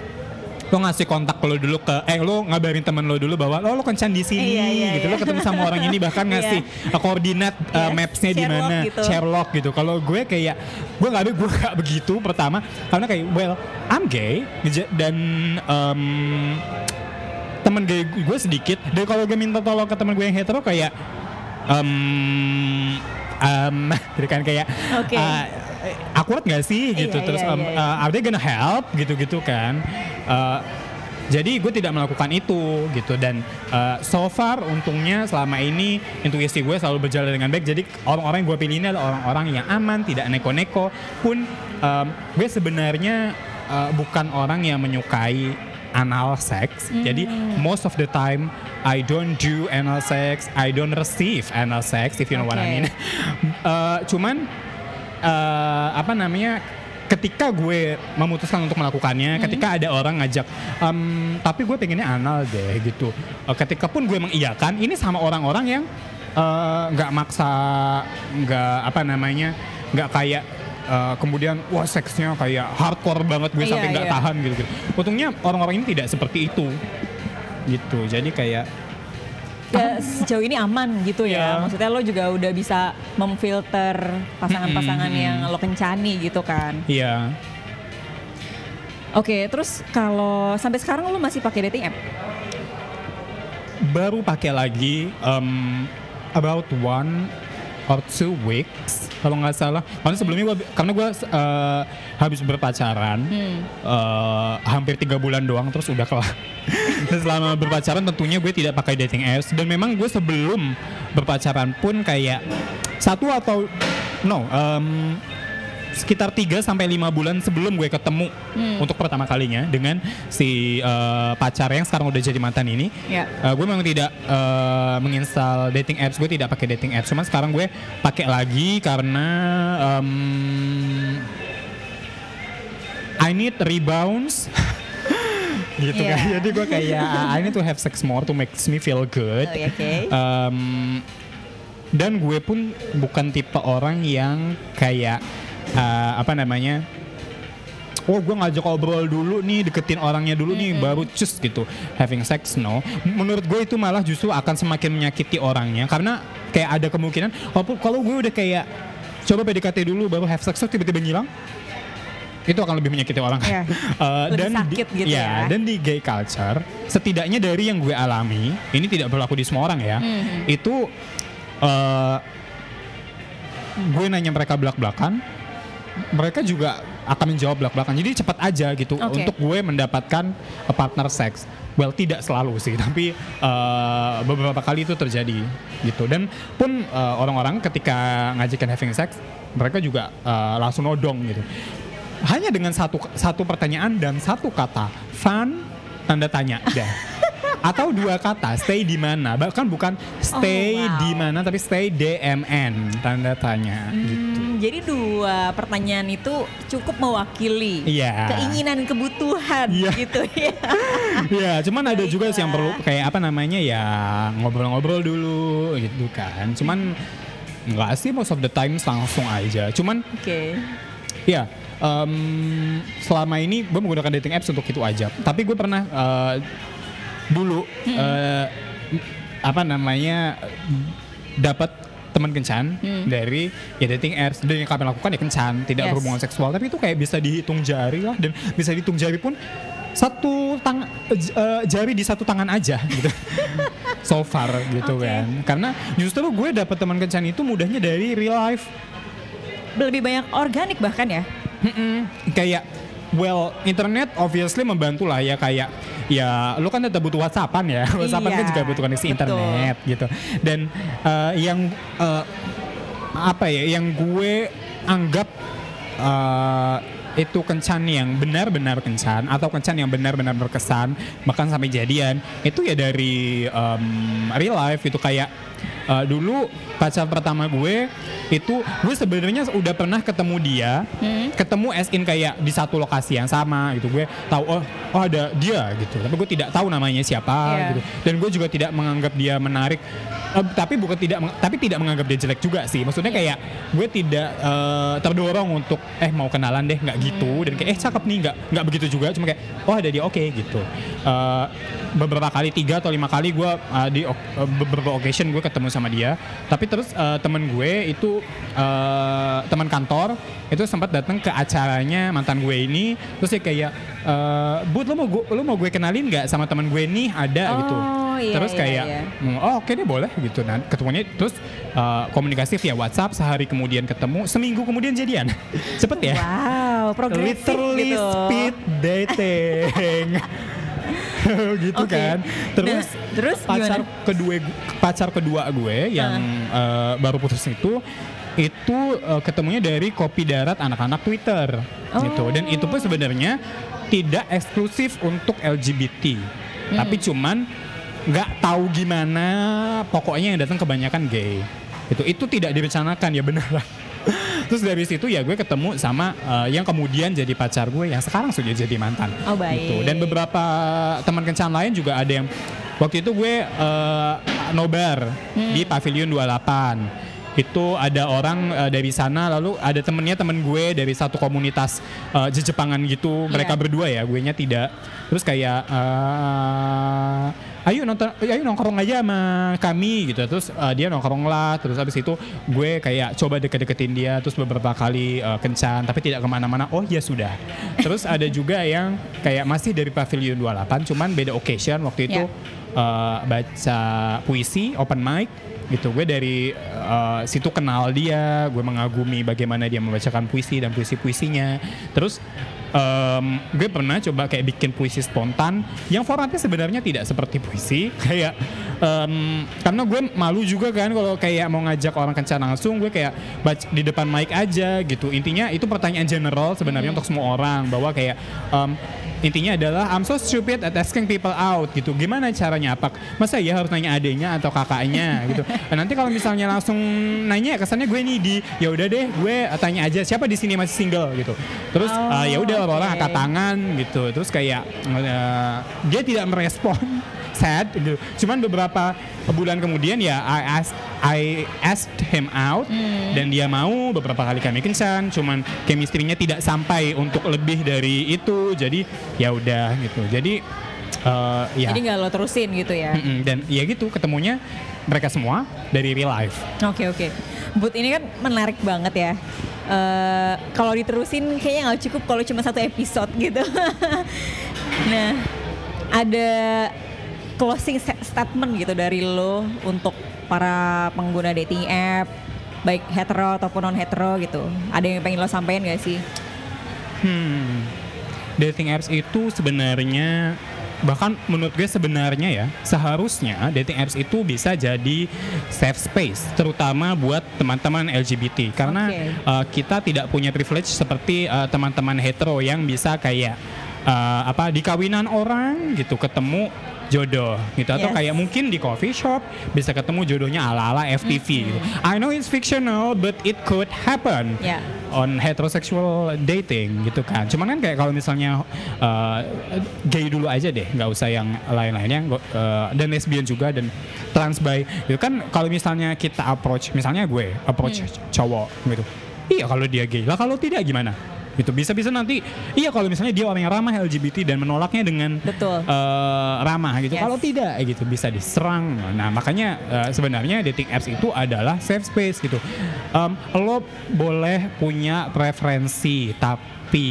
lo ngasih kontak lo dulu ke eh lo ngabarin temen lo dulu bahwa lo lo kencan di sini iya, iya, gitu iya. lo ketemu sama orang ini bahkan <laughs> iya. ngasih iya. koordinat uh, mapsnya di mana gitu. Sherlock gitu kalau gue kayak gue nggak gue nggak begitu pertama karena kayak well I'm gay dan um, temen gay gue sedikit dan kalau gue minta tolong ke temen gue yang hetero kayak um, um, <laughs> kan kayak Oke. uh, akurat nggak sih gitu. Iya, terus iya, um, iya, iya. uh, are they gonna help? Gitu-gitu kan. Uh, jadi gue tidak melakukan itu gitu. Dan uh, so far untungnya selama ini intuisi gue selalu berjalan dengan baik. Jadi orang-orang yang gue pilih ini adalah orang-orang yang aman tidak neko-neko pun um, gue sebenarnya uh, bukan orang yang menyukai anal sex. Jadi most of the time I don't do anal sex. I don't receive anal sex if you know what I mean. <laughs> Uh, cuman eh, apa namanya ketika gue memutuskan untuk melakukannya ketika ada orang ngajak "Em, tapi gue pengennya anal deh gitu. Eh, ketika pun gue mengiyakan ini sama orang-orang yang eh, nggak maksa nggak apa namanya nggak kayak eh, kemudian wah seksnya kayak hardcore banget gue Iya, sampai nggak iya. tahan gitu, gitu untungnya orang-orang ini tidak seperti itu gitu. Jadi kayak Ya, sejauh ini aman gitu ya. Iya. Maksudnya lo juga udah bisa memfilter pasangan-pasangan Mm-mm. yang lo kencani gitu kan. ya Oke, terus kalau sampai sekarang lo masih pakai dating app? baru pakai lagi um, about one or two weeks kalau nggak salah. Karena sebelumnya gua, karena gue habis berpacaran Hmm. eh, hampir tiga bulan doang terus udah kelar. <laughs> dan selama berpacaran tentunya gue tidak pakai dating apps dan memang gue sebelum berpacaran pun kayak satu atau no em, sekitar 3 sampai lima bulan sebelum gue ketemu Hmm. untuk pertama kalinya dengan si eh, pacar yang sekarang udah jadi mantan ini Ya. Uh, gue memang tidak uh, menginstal dating apps, gue tidak pakai dating apps. Cuman sekarang gue pakai lagi karena um, I need rebounds. <laughs> gitu Iya. kan. Jadi gue kayak I need to have sex more to makes me feel good. Oh, Oke. Um, dan gue pun bukan tipe orang yang kayak uh, apa namanya Oh gue ngajak ngobrol dulu nih deketin orangnya dulu nih baru cus gitu having sex no menurut gue itu malah justru akan semakin menyakiti orangnya karena kayak ada kemungkinan walaupun kalau gue udah kayak coba PDKT dulu baru have sex tiba-tiba ngilang itu akan lebih menyakiti orang Iya. <laughs> Eh, Lebih dan sakit di, gitu ya. dan di gay culture setidaknya dari yang gue alami ini tidak berlaku di semua orang ya Mhm. itu eh gue nanya mereka belak-belakan mereka juga akan menjawab belak-belakan. Jadi cepat aja gitu Oke. untuk gue mendapatkan a partner seks. Well tidak selalu sih <laughs> tapi eh, beberapa kali itu terjadi gitu. Dan pun eh, orang-orang ketika ngajakin having sex mereka juga eh, langsung nodong gitu. Hanya dengan satu satu pertanyaan dan satu kata fun tanda tanya <laughs> dah atau dua kata stay di mana bahkan bukan stay Oh, wow. di mana tapi stay DMN tanda tanya gitu Hmm, jadi dua pertanyaan itu cukup mewakili Iya. keinginan kebutuhan Iya. gitu <laughs> ya. ya cuman ada juga sih yang perlu kayak apa namanya ya ngobrol-ngobrol dulu gitu kan cuman nggak sih most of the time langsung aja cuman Oke. ya em, selama ini gue menggunakan dating apps untuk itu aja tapi gue pernah eh, dulu eh, apa namanya dapat teman kencan Hmm. dari ya dating apps dan yang kami lakukan ya kencan tidak Yes. berhubungan seksual tapi itu kayak bisa dihitung jari lah dan bisa dihitung jari pun satu tang eh, jari di satu tangan aja <laughs> gitu so far gitu Oke. kan karena justru gue dapat teman kencan itu mudahnya dari real life Lebih banyak organik bahkan ya. Mm-mm. kayak well internet obviously membantu lah ya kayak ya lu kan tetap butuh WhatsAppan ya. WhatsAppan kan Iya, juga butuh koneksi betul. internet gitu. Dan eh, yang eh, apa ya yang gue anggap eh, itu kencan yang benar-benar kencan atau kencan yang benar-benar berkesan bahkan sampai jadian itu ya dari em, real life itu kayak eh, dulu pacar pertama gue itu gue sebenarnya udah pernah ketemu dia Hmm. ketemu as in kayak di satu lokasi yang sama gitu. Gue tahu oh oh ada dia gitu. Tapi gue tidak tahu namanya siapa Iya. gitu. Dan gue juga tidak menganggap dia menarik. Eh, tapi bukan tidak tapi tidak menganggap dia jelek juga sih. Maksudnya kayak gue tidak eh, terdorong untuk eh mau kenalan deh. Nggak gitu. Dan kayak eh cakep nih. Nggak nggak begitu juga. Cuma kayak oh ada dia oke gitu. Eh, beberapa kali tiga atau lima kali gue eh, di eh, beberapa occasion gue ketemu sama dia. Tapi terus eh, temen gue itu eh, teman kantor itu sempat datang ke acaranya mantan gue ini. Terus dia kayak eh, bud lo mau gue lo mau gue kenalin nggak sama teman gue nih? Ada gitu. Oh iya, terus iya, kayak iya. "Hmm, oh oke deh boleh gitu. Nah ketemunya terus uh, komunikasi via WhatsApp sehari kemudian ketemu seminggu kemudian jadian. <laughs> Cepet ya? Wow, progresif literally gitu. speed dating <laughs> <laughs> gitu Oke. kan. Terus Nah, terus pacar gimana? kedua pacar kedua gue yang uh, baru putus itu itu uh, ketemunya dari kopi darat anak-anak Twitter. Gitu. Dan itu pun sebenarnya tidak eksklusif untuk LGBT tapi cuman nggak tahu gimana pokoknya yang datang kebanyakan gay. Itu itu tidak direncanakan ya beneran terus dari situ ya gue ketemu sama uh, yang kemudian jadi pacar gue yang sekarang sudah jadi mantan Oh, baik. gitu dan beberapa teman kencan lain juga ada yang waktu itu gue uh, nobar Hmm. di Pavilion 28 itu ada orang uh, dari sana lalu ada temennya temen gue dari satu komunitas uh, Jejepangan gitu mereka Iya. berdua ya gue nya tidak terus kayak uh, ayo nonton ayo nongkrong aja sama kami gitu. Terus uh, dia nongkrong lah. Terus habis itu gue kayak coba deket-deketin dia terus beberapa kali uh, kencan tapi tidak ke mana-mana. Oh ya sudah. Terus ada juga yang kayak masih dari Pavilion 28 cuman beda occasion. Waktu itu Ya. uh, baca puisi open mic gitu. Gue dari uh, situ kenal dia. Gue mengagumi bagaimana dia membacakan puisi dan puisi puisinya terus em, gue pernah coba kayak bikin puisi spontan yang formatnya sebenarnya tidak seperti puisi. <laughs> Kayak em, karena gue malu juga kan kalau kayak mau ngajak orang kencan langsung gue kayak baca di depan mic aja gitu. Intinya itu pertanyaan general sebenarnya untuk semua orang bahwa kayak em, intinya adalah I'm so stupid at asking people out gitu. Gimana caranya? Apa masa ya harus nanya adiknya atau kakaknya <laughs> gitu. Dan nanti kalau misalnya langsung nanya kesannya gue nih di ya udah deh gue tanya aja siapa di sini masih single gitu. Terus Oh, uh, ya udah orang oke. angkat tangan gitu. Terus kayak uh, dia tidak merespon sad gitu. Cuman beberapa bulan kemudian ya I asked, I asked him out Hmm. dan dia mau beberapa kali kami kencan cuman chemistry-nya tidak sampai untuk lebih dari itu jadi ya udah gitu jadi eh, ya Jadi nggak lo terusin gitu ya. Mm-mm. dan ya gitu ketemunya mereka semua dari real life Oke oke. But ini kan menarik banget ya. Eh kalau diterusin kayaknya nggak cukup kalau cuma satu episode gitu. <laughs> nah, ada closing sta- statement gitu dari lo untuk para pengguna dating app baik hetero ataupun non hetero gitu. Ada yang pengen lo sampaikan gak sih? Hmm, dating apps itu sebenarnya bahkan menurut gue sebenarnya ya seharusnya dating apps itu bisa jadi safe space terutama buat teman-teman LGBT karena Oke. uh, kita tidak punya privilege seperti uh, teman-teman hetero yang bisa kayak uh, apa di kawinan orang gitu ketemu jodoh gitu atau Yes. kayak mungkin di coffee shop bisa ketemu jodohnya ala-ala FTV gitu. I know it's fictional but it could happen Ya. on heterosexual dating gitu kan. Cuman kan kayak kalau misalnya uh, gay dulu aja deh, nggak usah yang lain-lainnya. Uh, dan lesbian juga dan trans bi. Itu kan kalau misalnya kita approach, misalnya gue approach cowok gitu. Iya kalau dia gay. Lah kalau tidak gimana? Gitu bisa-bisa nanti iya kalau misalnya dia orang yang ramah LGBT dan menolaknya dengan Betul. eh, ramah gitu. Yes. Kalau tidak gitu bisa diserang. Nah makanya eh, sebenarnya dating apps itu adalah safe space gitu. Em, lo boleh punya preferensi tapi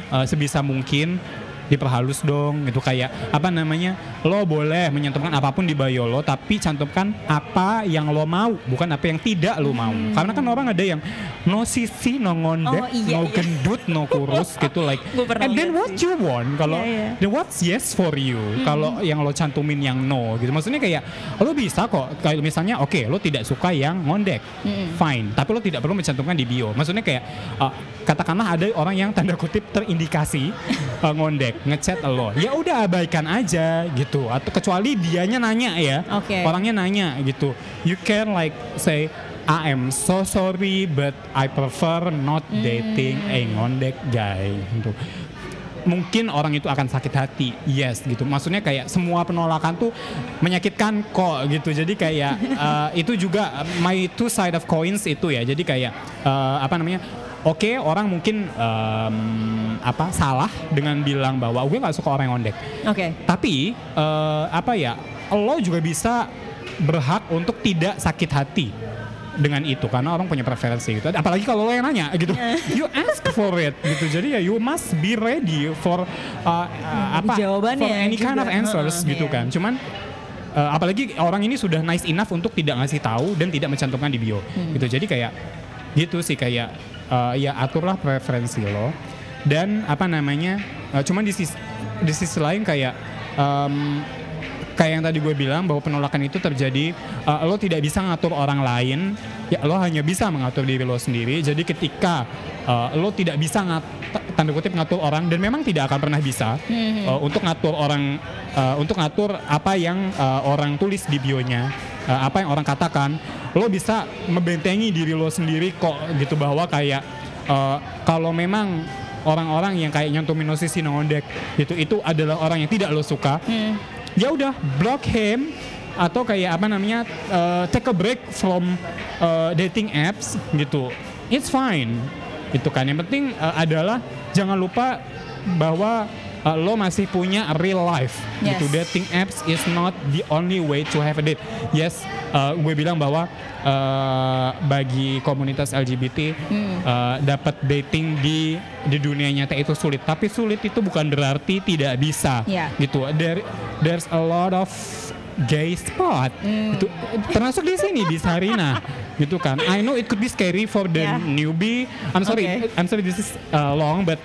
eh, sebisa mungkin diperhalus dong gitu kayak apa namanya lo boleh menyantumkan apa pun di bio lo tapi cantumkan apa yang lo mau bukan apa yang tidak lo mau. Karena kan orang ada yang no sisi no ngondek Hmm. Oh, iya, no iya. gendut no kurus <laughs> gitu like and then what sih. you want? Kalau Iya, iya. then what's yes for you? Kalau yang lo cantumin yang no gitu. Maksudnya kayak lo bisa kok kayak misalnya oke lo tidak suka yang ngondek fine. Tapi lo tidak perlu mencantumkan di bio. Maksudnya kayak uh, katakanlah ada orang yang tanda kutip terindikasi <laughs> uh, ngondek ngechat lo. Ya udah abaikan aja gitu atau kecuali dianya nanya ya. Oke. orangnya nanya gitu. You can like say I am so sorry but I prefer not dating a ngondek guy. Gitu. Mungkin orang itu akan sakit hati. Yes gitu. Maksudnya kayak semua penolakan tuh menyakitkan kok gitu. Jadi kayak <laughs> eh, itu juga my two side of coins itu ya. Jadi kayak eh, apa namanya Oke, orang mungkin em, apa salah dengan bilang bahwa gue nggak suka orang yang ngondek. Oke. Tapi eh, apa ya, lo juga bisa berhak untuk tidak sakit hati dengan itu karena orang punya preferensi gitu. Apalagi kalau lo yang nanya gitu, <laughs> you ask for it gitu. Jadi ya you must be ready for uh, uh, apa Jawabannya for any kind of juga. answers Heeh, gitu iya. kan. Cuman eh, apalagi orang ini sudah nice enough untuk tidak ngasih tahu dan tidak mencantumkan di bio gitu jadi kayak gitu sih kayak eh, ya aturlah preferensi lo. Dan apa namanya eh, cuman di sisi di sisi lain kayak em, kayak yang tadi gue bilang bahwa penolakan itu terjadi uh, lo tidak bisa ngatur orang lain. Ya lo hanya bisa mengatur diri lo sendiri. Jadi ketika uh, lo tidak bisa ngat tanda kutip ngatur orang dan memang tidak akan pernah bisa uh, untuk ngatur orang uh, untuk ngatur apa yang uh, orang tulis di bionya uh, apa yang orang katakan lo bisa membentengi diri lo sendiri kok gitu bahwa kayak uh, kalau memang orang-orang yang kayak nyantumin nosisi nongondek gitu itu adalah orang yang tidak lo suka ya udah block him atau kayak apa namanya uh, take a break from uh, dating apps gitu. It's fine. Itu kan. Yang penting uh, adalah jangan lupa bahwa uh, lo masih punya real life. Yes. gitu dating apps is not the only way to have a date. Yes uh, gue bilang bahwa uh, bagi komunitas LGBT uh, dapat dating di di dunia nyata itu sulit. Tapi sulit itu bukan berarti tidak bisa. Ya. gitu. There there's a lot of gay spot. Itu termasuk di sini di Sarina. <laughs> Gitu kan. I know it could be scary for the Ya. newbie. I'm sorry Oke. I'm sorry this is uh, long but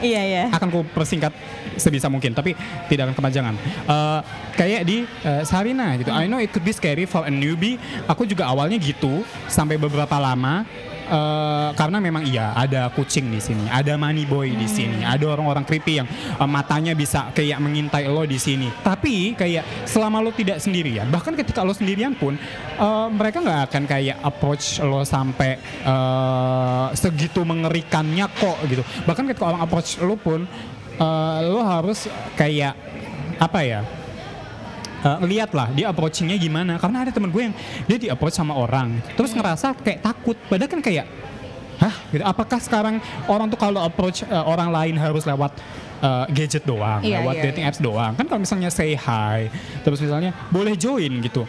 Iya ya. akan ku persingkat sebisa mungkin tapi tidak akan kepanjangan. Eh, kayak di eh, Sarina gitu. I know it could be scary for a newbie. Aku juga awalnya gitu sampai beberapa lama eh, karena memang iya ada kucing di sini ada money boy di sini ada orang-orang creepy yang eh, matanya bisa kayak mengintai lo di sini. Tapi kayak selama lo tidak sendirian bahkan ketika lo sendirian pun eh, mereka nggak akan kayak approach lo sampai eh, segitu mengerikannya kok gitu. Bahkan ketika orang approach lo pun eh, lo harus kayak apa ya eh, lihat lah dia approachingnya gimana. Karena ada temen gue yang dia di approach sama orang. Terus ngerasa kayak takut. Padahal kan kayak hah? Gitu. Apakah sekarang orang tuh kalau approach eh, orang lain harus lewat eh, gadget doang Iya, lewat iya, dating iya. apps doang? Kan kalau misalnya say hi terus misalnya boleh join gitu.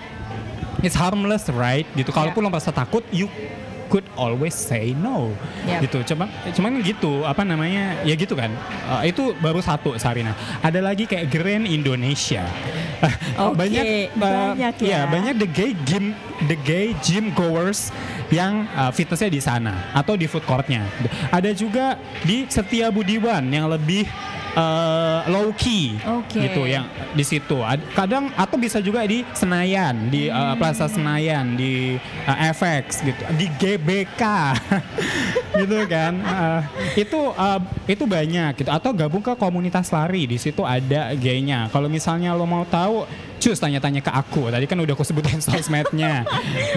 It's harmless right? Gitu. Kalaupun lo merasa takut you could always say no. Yap. gitu. Cuman cuman gitu apa namanya ya gitu kan. Eh, itu baru satu Sarina. Ada lagi kayak Grand Indonesia. <laughs> Oke, banyak eh, banyak ya. banyak the gay gym the gay gym goers yang eh, fitnessnya di sana atau di food courtnya. Ada juga di Setia Budiwan yang lebih eh, low key. Oke. gitu yang di situ. Ad- kadang atau bisa juga di Senayan di eh, Hmm. Plaza Senayan di eh, FX gitu. Di GBK <laughs> gitu kan? Eh, itu eh, itu banyak gitu. Atau gabung ke komunitas lari di situ ada gaynya. Kalau misalnya lo mau tahu cus tanya-tanya ke aku. Tadi kan udah aku sebutin <laughs> sosmednya.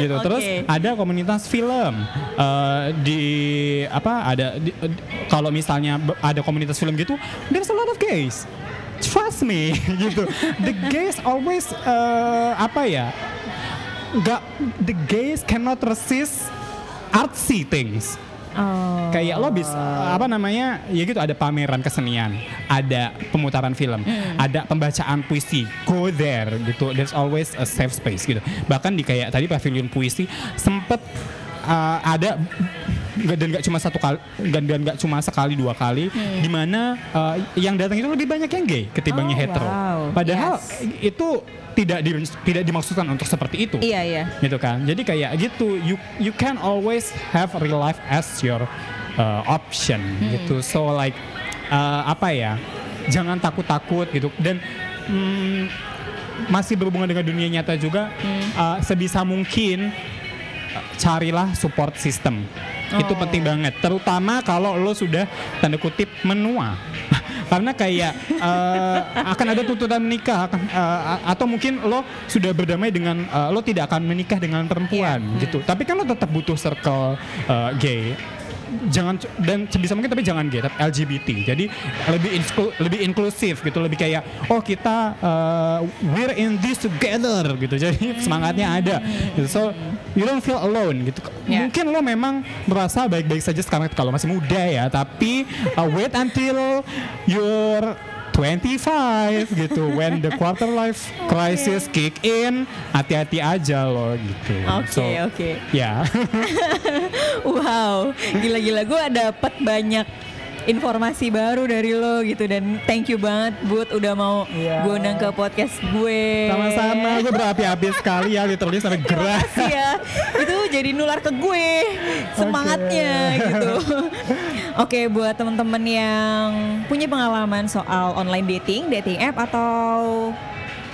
Gitu. Terus Oke. ada komunitas film eh, di apa ada di- di- kalau misalnya ada komunitas film gitu there's a lot of gays. Trust me. <laughs> Gitu. The gays always eh, apa ya nggak the gays cannot resist artsy things Oh. kayak lo bisa apa namanya ya gitu ada pameran kesenian ada pemutaran film ada pembacaan puisi go there gitu there's always a safe space gitu bahkan di kayak tadi pavilion puisi sempet uh, ada dan nggak cuma satu kali dan dan nggak cuma sekali dua kali di mana uh, yang datang itu lebih banyak yang gay ketimbangnya Oh, hetero wow. padahal Yes. itu tidak di, tidak dimaksudkan untuk seperti itu. Iya iya. gitu kan? Jadi kayak gitu you you can always have real life as your uh, option gitu. So like uh, apa ya? Jangan takut takut gitu. Dan mm, masih berhubungan dengan dunia nyata juga uh, sebisa mungkin uh, carilah support system. Itu Oh. penting banget. Terutama kalau lo sudah tanda kutip menua <laughs> karena kayak eh, akan ada tuntutan menikah akan, a- atau mungkin lo sudah berdamai dengan eh, lo tidak akan menikah dengan perempuan Iya. gitu tapi kan lo tetap butuh circle eh, gay jangan dan sebisa mungkin tapi jangan gay tapi LGBT jadi lebih inklu- lebih inklusif gitu lebih kayak oh kita uh, we're in this together gitu <laughs> jadi semangatnya ada gitu. so you don't feel alone gitu Ya. mungkin lo memang merasa baik-baik saja sekarang kalau masih muda ya tapi uh, wait until you're 25 gitu. When the quarter life crisis kick in hati-hati aja lo gitu. Oke So, oke. ya. <laughs> Wow, gila-gila. Gue dapet banyak informasi baru dari lo gitu dan thank you banget Bud udah mau Iya. gue undang ke podcast gue. Sama-sama, gue berapi-api sekali ya, literally sampai gerah. Ya. Itu jadi nular ke gue semangatnya gitu. <laughs> Oke, buat teman-teman yang punya pengalaman soal online dating, dating app atau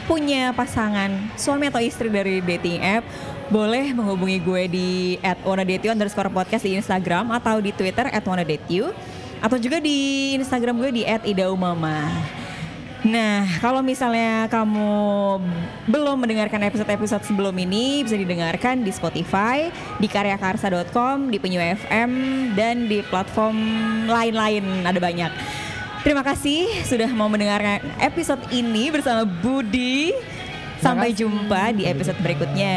punya pasangan suami atau istri dari dating app boleh menghubungi gue di @wannadateyou underscore podcast di Instagram atau di Twitter @wannadateyou atau juga di Instagram gue di @idaumama. Nah, kalau misalnya kamu belum mendengarkan episode-episode sebelum ini, bisa didengarkan di Spotify, di karyakarsa.com, di Penyu FM, dan di platform lain-lain. Ada banyak. Terima kasih sudah mau mendengarkan episode ini bersama Budi. Sampai jumpa di episode berikutnya.